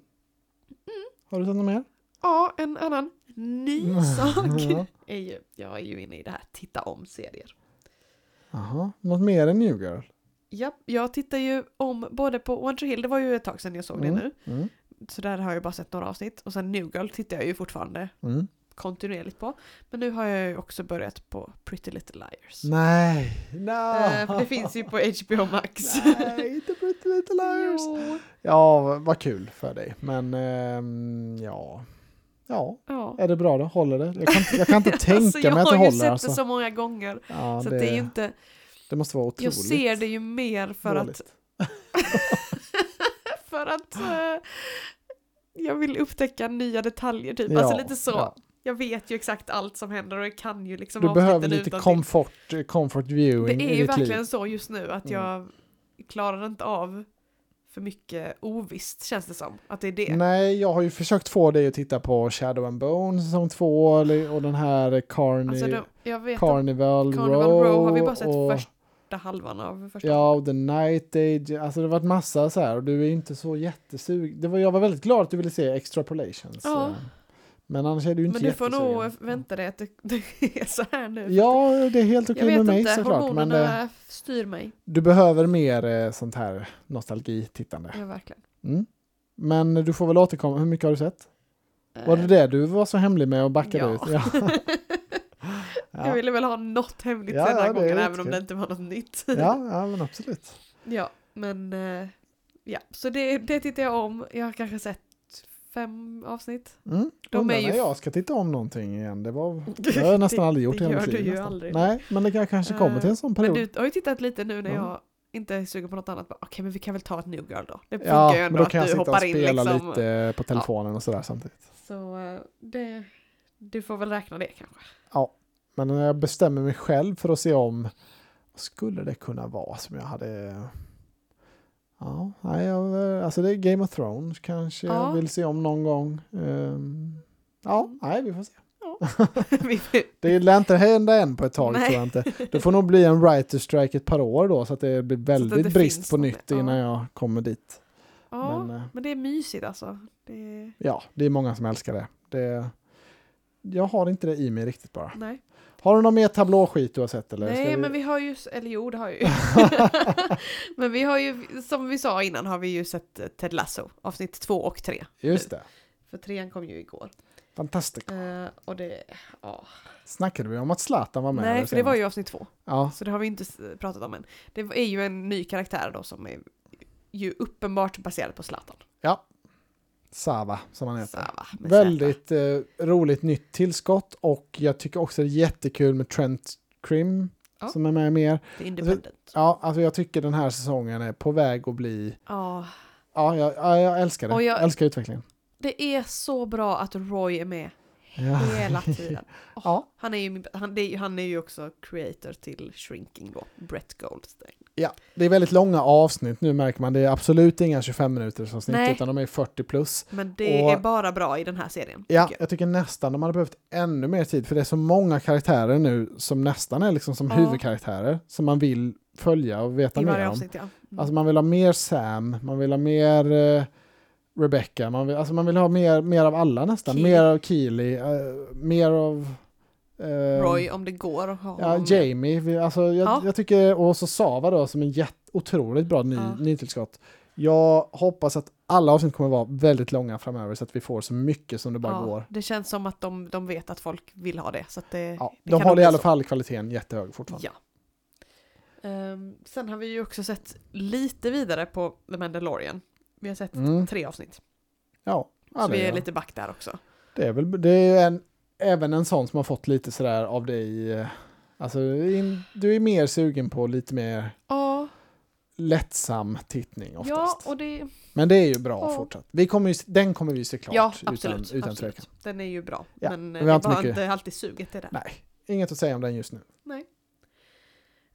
Speaker 1: Har du sett något mer?
Speaker 2: Ja, en annan ny
Speaker 1: Mm.
Speaker 2: sak är ju, jag är ju inne i det här titta om-serier.
Speaker 1: Jaha, något mer än New Girl?
Speaker 2: Ja, jag tittar ju om både på One Tree Hill, det var ju ett tag sedan jag såg det
Speaker 1: Mm,
Speaker 2: nu.
Speaker 1: Mm.
Speaker 2: Så där har jag bara sett några avsnitt. Och sen New Girl tittar jag ju fortfarande
Speaker 1: Mm.
Speaker 2: kontinuerligt på. Men nu har jag ju också börjat på Pretty Little Liars.
Speaker 1: Nej, no.
Speaker 2: Eh, för det finns ju på HBO Max.
Speaker 1: Nej, inte Pretty Little Liars.
Speaker 2: Jo.
Speaker 1: Ja, vad- kul för dig. Men ehm, ja. Ja,
Speaker 2: Ja.
Speaker 1: är det bra då? Håller det? Jag kan, inte- jag kan inte tänka
Speaker 2: alltså, jag
Speaker 1: mig att det
Speaker 2: har ju
Speaker 1: håller.
Speaker 2: sett
Speaker 1: Alltså.
Speaker 2: det så många gånger.
Speaker 1: Ja,
Speaker 2: så
Speaker 1: det,
Speaker 2: det är ju inte,
Speaker 1: det måste vara otroligt
Speaker 2: jag ser det ju mer för att
Speaker 1: dåligt.
Speaker 2: för att eh, jag vill upptäcka nya detaljer typ.
Speaker 1: Ja,
Speaker 2: alltså lite så.
Speaker 1: ja.
Speaker 2: Jag vet ju exakt allt som händer och jag kan ju liksom
Speaker 1: Du behöver lite
Speaker 2: utantill.
Speaker 1: comfort, comfort viewing
Speaker 2: Det är ju verkligen
Speaker 1: liv.
Speaker 2: så just nu att
Speaker 1: Mm.
Speaker 2: jag klarar inte av för mycket ovisst känns det som. Att det är det.
Speaker 1: Nej, jag har ju försökt få dig att titta på Shadow and Bone säsong två och den här Carni
Speaker 2: Alltså de, att
Speaker 1: Carnival,
Speaker 2: Carnival
Speaker 1: Row.
Speaker 2: Row har vi bara sett
Speaker 1: och,
Speaker 2: första halvan av första.
Speaker 1: Ja, och The Night Age. Alltså det har varit massa så här och du är inte så jättesugen. Det var, jag var väldigt glad att du ville se Extrapolations.
Speaker 2: Ja.
Speaker 1: eh, Men annars är du inte
Speaker 2: Men du får
Speaker 1: jättesugen.
Speaker 2: nog vänta dig att det, det är så här nu.
Speaker 1: Ja, det är helt okej
Speaker 2: vet
Speaker 1: med mig
Speaker 2: inte,
Speaker 1: såklart. Men
Speaker 2: hormonerna
Speaker 1: eh,
Speaker 2: styr mig.
Speaker 1: du behöver mer eh, sånt här nostalgitittande.
Speaker 2: Ja, verkligen.
Speaker 1: Mm. Men du får väl återkomma. Hur mycket har du sett? Var det
Speaker 2: Eh,
Speaker 1: det du var så hemlig med och backade
Speaker 2: ja.
Speaker 1: ut? Ja.
Speaker 2: Jag
Speaker 1: ja.
Speaker 2: ville väl ha något hemligt
Speaker 1: Ja,
Speaker 2: den här
Speaker 1: ja,
Speaker 2: gången även om det inte var något nytt.
Speaker 1: ja, ja, men absolut.
Speaker 2: Ja, men eh, ja, så det, det tittar jag om. Jag har kanske sett fem avsnitt.
Speaker 1: Mm.
Speaker 2: De är ju-
Speaker 1: när jag ska titta om någonting igen. Det, var, det har jag nästan
Speaker 2: Det-
Speaker 1: aldrig gjort
Speaker 2: det
Speaker 1: i hela mitt liv.
Speaker 2: aldrig.
Speaker 1: Nej, men det kan- kanske kommer till en sån
Speaker 2: Men
Speaker 1: period.
Speaker 2: du har ju tittat lite nu när
Speaker 1: Ja.
Speaker 2: jag inte är sugen på något annat. Okej, men vi kan väl ta ett New Girl då. Det funkar
Speaker 1: Ja,
Speaker 2: ju
Speaker 1: men
Speaker 2: ändå
Speaker 1: då
Speaker 2: att
Speaker 1: kan jag
Speaker 2: du hoppar in
Speaker 1: spela
Speaker 2: liksom.
Speaker 1: lite på telefonen och sådär samtidigt.
Speaker 2: Så eh, det, du får väl räkna det kanske.
Speaker 1: Men när jag bestämmer mig själv för att se om vad skulle det kunna vara som jag hade Ja, nej, alltså det är Game of Thrones kanske
Speaker 2: Ja.
Speaker 1: jag vill se om någon gång. Ehm, ja, nej vi får se. Det lär inte hända än på ett tag
Speaker 2: Nej.
Speaker 1: tror jag inte. Det får nog bli en writer strike ett par år då så att det blir väldigt
Speaker 2: det
Speaker 1: brist på nytt
Speaker 2: ja.
Speaker 1: innan jag kommer dit.
Speaker 2: ja,
Speaker 1: Men, eh,
Speaker 2: men det är mysigt alltså. Det,
Speaker 1: Ja, det är många som älskar det. det. Jag har inte det i mig riktigt bara.
Speaker 2: nej,
Speaker 1: Har du någon mer tablåskit du har sett eller?
Speaker 2: nej men vi har ju, eller jo det har jag ju. men vi har ju, som vi sa innan har vi ju sett eh, Ted Lasso, avsnitt två och tre.
Speaker 1: Just det.
Speaker 2: För trean kom ju igår.
Speaker 1: Fantastiskt.
Speaker 2: Eh, och det, ja.
Speaker 1: Snackade vi om att Zlatan var med?
Speaker 2: Nej, för det var ju avsnitt två.
Speaker 1: Ja,
Speaker 2: Så det har vi inte pratat om än. Det är ju en ny karaktär då som är ju uppenbart baserad på Zlatan.
Speaker 1: ja. Sava som han heter.
Speaker 2: Sava.
Speaker 1: Väldigt eh, roligt nytt tillskott och jag tycker också det är jättekul med Trent Krim
Speaker 2: Ja.
Speaker 1: som är med mer.
Speaker 2: Independent.
Speaker 1: Ja, alltså jag tycker den här säsongen är på väg att bli
Speaker 2: Ja,
Speaker 1: Ja, jag, ja, jag älskar det.
Speaker 2: Och jag-
Speaker 1: Jag älskar utvecklingen.
Speaker 2: det är så bra att Roy är med
Speaker 1: Ja.
Speaker 2: hela tiden. Åh,
Speaker 1: Ja.
Speaker 2: han, är ju, han, är, han är ju också creator till Shrinking då, Brett Goldstein.
Speaker 1: ja, det är väldigt långa avsnitt nu märker man. Det är absolut inga 25 minuters avsnitt
Speaker 2: Nej.
Speaker 1: utan de är 40 plus.
Speaker 2: Men det
Speaker 1: Och-
Speaker 2: är bara bra i den här serien.
Speaker 1: Ja,
Speaker 2: tycker jag.
Speaker 1: jag tycker nästan de hade behövt ännu mer tid för det är så många karaktärer nu som nästan är liksom som
Speaker 2: Ja.
Speaker 1: huvudkaraktärer som man vill följa och veta mer om.
Speaker 2: avsnitt ja. Mm.
Speaker 1: Alltså man vill ha mer Sam, man vill ha mer eh, Rebecca, man vill, alltså man vill ha mer, mer av alla nästan.
Speaker 2: Keely.
Speaker 1: Mer av Keely, eh, mer av eh,
Speaker 2: Roy om det går att ha
Speaker 1: Ja. Jamie, vi- alltså jag,
Speaker 2: Ja.
Speaker 1: jag tycker, och så Sava då som en jätte, otroligt bra ny,
Speaker 2: Ja.
Speaker 1: nytillskott. Jag hoppas att alla avsnitt kommer vara väldigt långa framöver så att vi får så mycket som det bara
Speaker 2: Ja,
Speaker 1: går.
Speaker 2: Det känns som att de, de vet att folk vill ha det. Så det,
Speaker 1: Ja,
Speaker 2: det
Speaker 1: de håller i alla
Speaker 2: så.
Speaker 1: fall kvaliteten jättehög fortfarande.
Speaker 2: Ja. Ehm, sen har vi ju också sett lite vidare på The Mandalorian. Vi har sett
Speaker 1: Mm.
Speaker 2: tre avsnitt.
Speaker 1: Ja, ja
Speaker 2: så
Speaker 1: det,
Speaker 2: vi är
Speaker 1: är,
Speaker 2: lite back där också.
Speaker 1: det är väl det är en, även en sån som har fått lite sådär av dig. eh, Alltså in, du är mer sugen på lite mer
Speaker 2: Ja,
Speaker 1: lättsam tittning
Speaker 2: ja
Speaker 1: oftast.
Speaker 2: och det...
Speaker 1: Men det är ju bra
Speaker 2: Ja.
Speaker 1: fortsatt. Vi kommer ju, den kommer vi se klart
Speaker 2: Ja,
Speaker 1: utan,
Speaker 2: absolut.
Speaker 1: utan
Speaker 2: absolut.
Speaker 1: tvekan.
Speaker 2: Den är ju bra.
Speaker 1: Ja,
Speaker 2: men
Speaker 1: vi
Speaker 2: eh,
Speaker 1: har
Speaker 2: det är
Speaker 1: inte
Speaker 2: bara
Speaker 1: mycket-
Speaker 2: inte alltid suget är där.
Speaker 1: Nej, inget att säga om den just nu.
Speaker 2: Nej.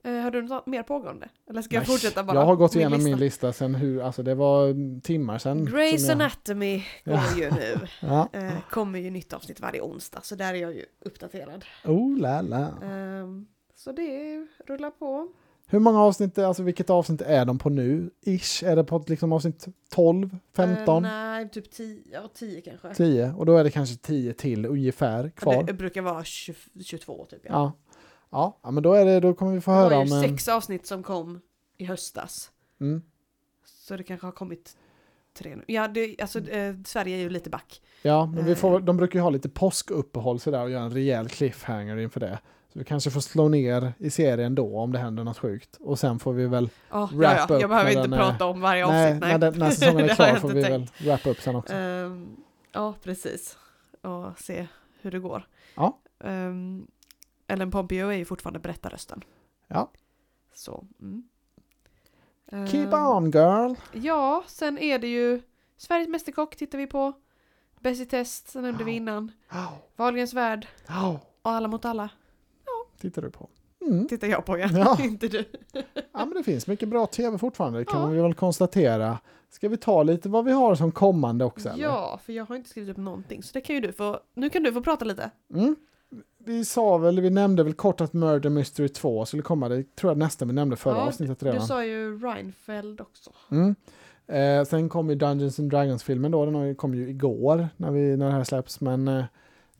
Speaker 2: Eh, har du något mer pågående? Eller ska jag
Speaker 1: Nej,
Speaker 2: fortsätta bara?
Speaker 1: Jag har gått
Speaker 2: min
Speaker 1: igenom
Speaker 2: lista?
Speaker 1: min lista sen hur, alltså det var timmar sen. Som jag-
Speaker 2: Anatomy går
Speaker 1: Ja.
Speaker 2: ju nu.
Speaker 1: Ja.
Speaker 2: Eh, kommer ju nytt avsnitt varje onsdag, så där är jag ju uppdaterad.
Speaker 1: Oh la la.
Speaker 2: Ehm, så det rullar på.
Speaker 1: Hur många avsnitt, alltså vilket avsnitt är de på nu? Ish, är det på liksom avsnitt 12, 15,
Speaker 2: Eh, nej, typ 10, ja 10 kanske.
Speaker 1: 10? Och då är det kanske 10 till ungefär kvar.
Speaker 2: Det brukar vara 20, 22 typ. Ja.
Speaker 1: Ja. Ja, men då, är det, då kommer vi få
Speaker 2: det
Speaker 1: höra
Speaker 2: var ju
Speaker 1: om... en-
Speaker 2: sex avsnitt som kom i höstas.
Speaker 1: Mm.
Speaker 2: Så det kanske har kommit tre nu. Ja, det, alltså eh, Sverige är ju lite back.
Speaker 1: Ja, men vi
Speaker 2: Eh.
Speaker 1: får, de brukar ju ha lite påskuppehåll sådär och göra en rejäl cliffhanger inför det. Så vi kanske får slå ner i serien då om det händer något sjukt. Och sen får vi väl,
Speaker 2: Ja,
Speaker 1: Wrap
Speaker 2: ja, ja. Jag behöver
Speaker 1: när
Speaker 2: inte
Speaker 1: är-
Speaker 2: prata om varje
Speaker 1: nej,
Speaker 2: avsnitt.
Speaker 1: när, den, när säsongen är
Speaker 2: Det
Speaker 1: klar får vi
Speaker 2: tänkt.
Speaker 1: väl wrap upp sen också.
Speaker 2: Ehm, ja, precis. Och se hur det går.
Speaker 1: Ja.
Speaker 2: Ehm, Ellen Pompeo är ju fortfarande berättarrösten.
Speaker 1: Ja.
Speaker 2: Så. Mm.
Speaker 1: Keep
Speaker 2: Ehm,
Speaker 1: on girl!
Speaker 2: Ja, sen är det ju Sveriges Mästerkock tittar vi på. Bäst i test, det nämnde vi
Speaker 1: Ja.
Speaker 2: innan.
Speaker 1: Oh,
Speaker 2: Wahlgrens värld
Speaker 1: oh,
Speaker 2: och Alla mot alla.
Speaker 1: tittar du på. Mm.
Speaker 2: Tittar jag på ja,
Speaker 1: Ja.
Speaker 2: inte du.
Speaker 1: Ja, men det finns mycket bra tv fortfarande, det kan
Speaker 2: Ja.
Speaker 1: vi väl konstatera. Ska vi ta lite vad vi har som kommande också? eller?
Speaker 2: Ja, för jag har inte skrivit upp någonting. Så det kan ju du få, nu kan du få prata lite.
Speaker 1: Mm. Vi sa väl, vi nämnde väl kort att Murder Mystery 2 skulle komma, det tror jag nästan vi nämnde förra
Speaker 2: Ja,
Speaker 1: avsnittet
Speaker 2: Du
Speaker 1: redan.
Speaker 2: sa ju Reinfeldt också.
Speaker 1: Mm. Eh, sen kom ju Dungeons and Dragons-filmen då, den kom ju igår när, vi, när det här släpps, men eh,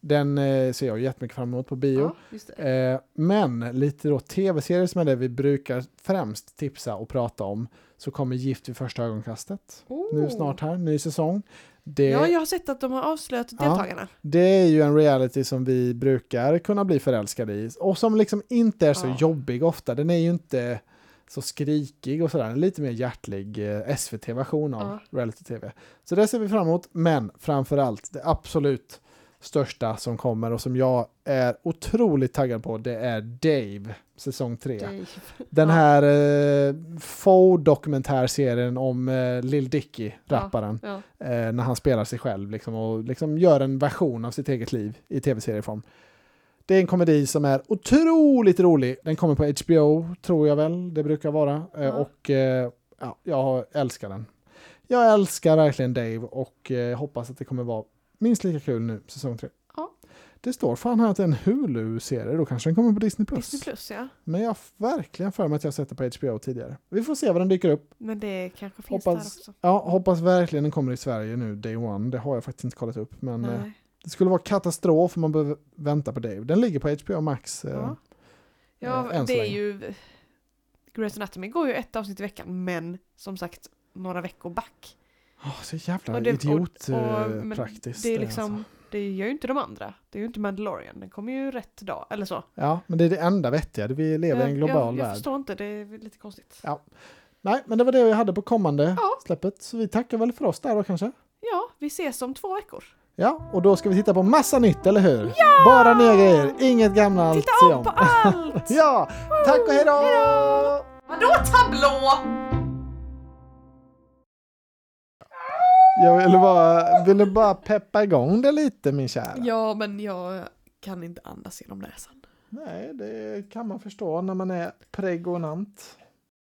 Speaker 1: den eh, ser jag jättemycket fram emot på bio.
Speaker 2: Ja.
Speaker 1: Eh, men lite då tv-serier som är det vi brukar främst tipsa och prata om, så kommer Gift vid första ögonkastet. Nu
Speaker 2: Oh.
Speaker 1: snart här, ny säsong. Det,
Speaker 2: Ja, jag har sett att de har avslöjat deltagarna.
Speaker 1: det är ju en reality som vi brukar kunna bli förälskade i och som liksom inte är så
Speaker 2: Ja.
Speaker 1: jobbig ofta. Den är ju inte så skrikig och sådär. En lite mer hjärtlig eh, SVT-version av
Speaker 2: Ja.
Speaker 1: reality-tv. Så det ser vi fram emot, men framför allt det absolut största som kommer och som jag är otroligt taggad på, det är Dave, säsong 3.
Speaker 2: Dave.
Speaker 1: Den
Speaker 2: Ja.
Speaker 1: här eh, faux-dokumentärserien om eh, Lil Dicky,
Speaker 2: Ja.
Speaker 1: rapparen
Speaker 2: Ja.
Speaker 1: eh, när han spelar sig själv liksom, och liksom gör en version av sitt eget liv i tv-serieform. Det är en komedi som är otroligt rolig. Den kommer på HBO, tror jag väl, det brukar vara. Eh,
Speaker 2: Ja.
Speaker 1: Och eh, ja, jag älskar den. Jag älskar verkligen Dave och eh, hoppas att det kommer vara minst lika kul nu, säsong tre.
Speaker 2: Ja.
Speaker 1: Det står fan här att det är en Hulu-serie, då kanske den kommer på Disney+. Plus.
Speaker 2: Disney plus ja.
Speaker 1: Men jag har verkligen för mig att jag sett det på HBO tidigare. Vi får se vad den dyker upp.
Speaker 2: Men det kanske finns
Speaker 1: Hoppas-
Speaker 2: där också.
Speaker 1: Ja, hoppas verkligen den kommer i Sverige nu, day one. Det har jag faktiskt inte kollat upp. Men eh, det skulle vara katastrof om man behöver vänta på Dave. Den ligger på HBO Max. eh,
Speaker 2: Ja.
Speaker 1: eh,
Speaker 2: Ja,
Speaker 1: så
Speaker 2: det är ju... Grey's Anatomy går ju ett avsnitt i veckan, men som sagt några veckor back.
Speaker 1: Åh, så jävla
Speaker 2: Och det- och-
Speaker 1: idiot
Speaker 2: och- men
Speaker 1: praktiskt.
Speaker 2: Det är
Speaker 1: det,
Speaker 2: liksom,
Speaker 1: alltså.
Speaker 2: det gör ju inte de andra. Det är ju inte Mandalorian, den kommer ju rätt dag, eller så.
Speaker 1: Ja, men det är det enda vettiga. Vi lever i en global
Speaker 2: jag, jag
Speaker 1: värld.
Speaker 2: förstår inte, det är lite konstigt.
Speaker 1: Ja. Nej, men det var det jag hade på kommande
Speaker 2: Ja.
Speaker 1: släppet. Så vi tackar väl för oss där då kanske.
Speaker 2: Ja, vi ses om två veckor.
Speaker 1: Ja, och då ska vi titta på massa nytt, eller hur? Bara nya grejer, inget gammalt.
Speaker 2: Titta om på allt!
Speaker 1: Ja, tack och hej då!
Speaker 2: Vadå tablå?
Speaker 1: Jag ville bara, ville bara peppa igång det lite min kära.
Speaker 2: Ja, men jag kan inte andas genom näsan.
Speaker 1: Nej, det kan man förstå när man är pregonant.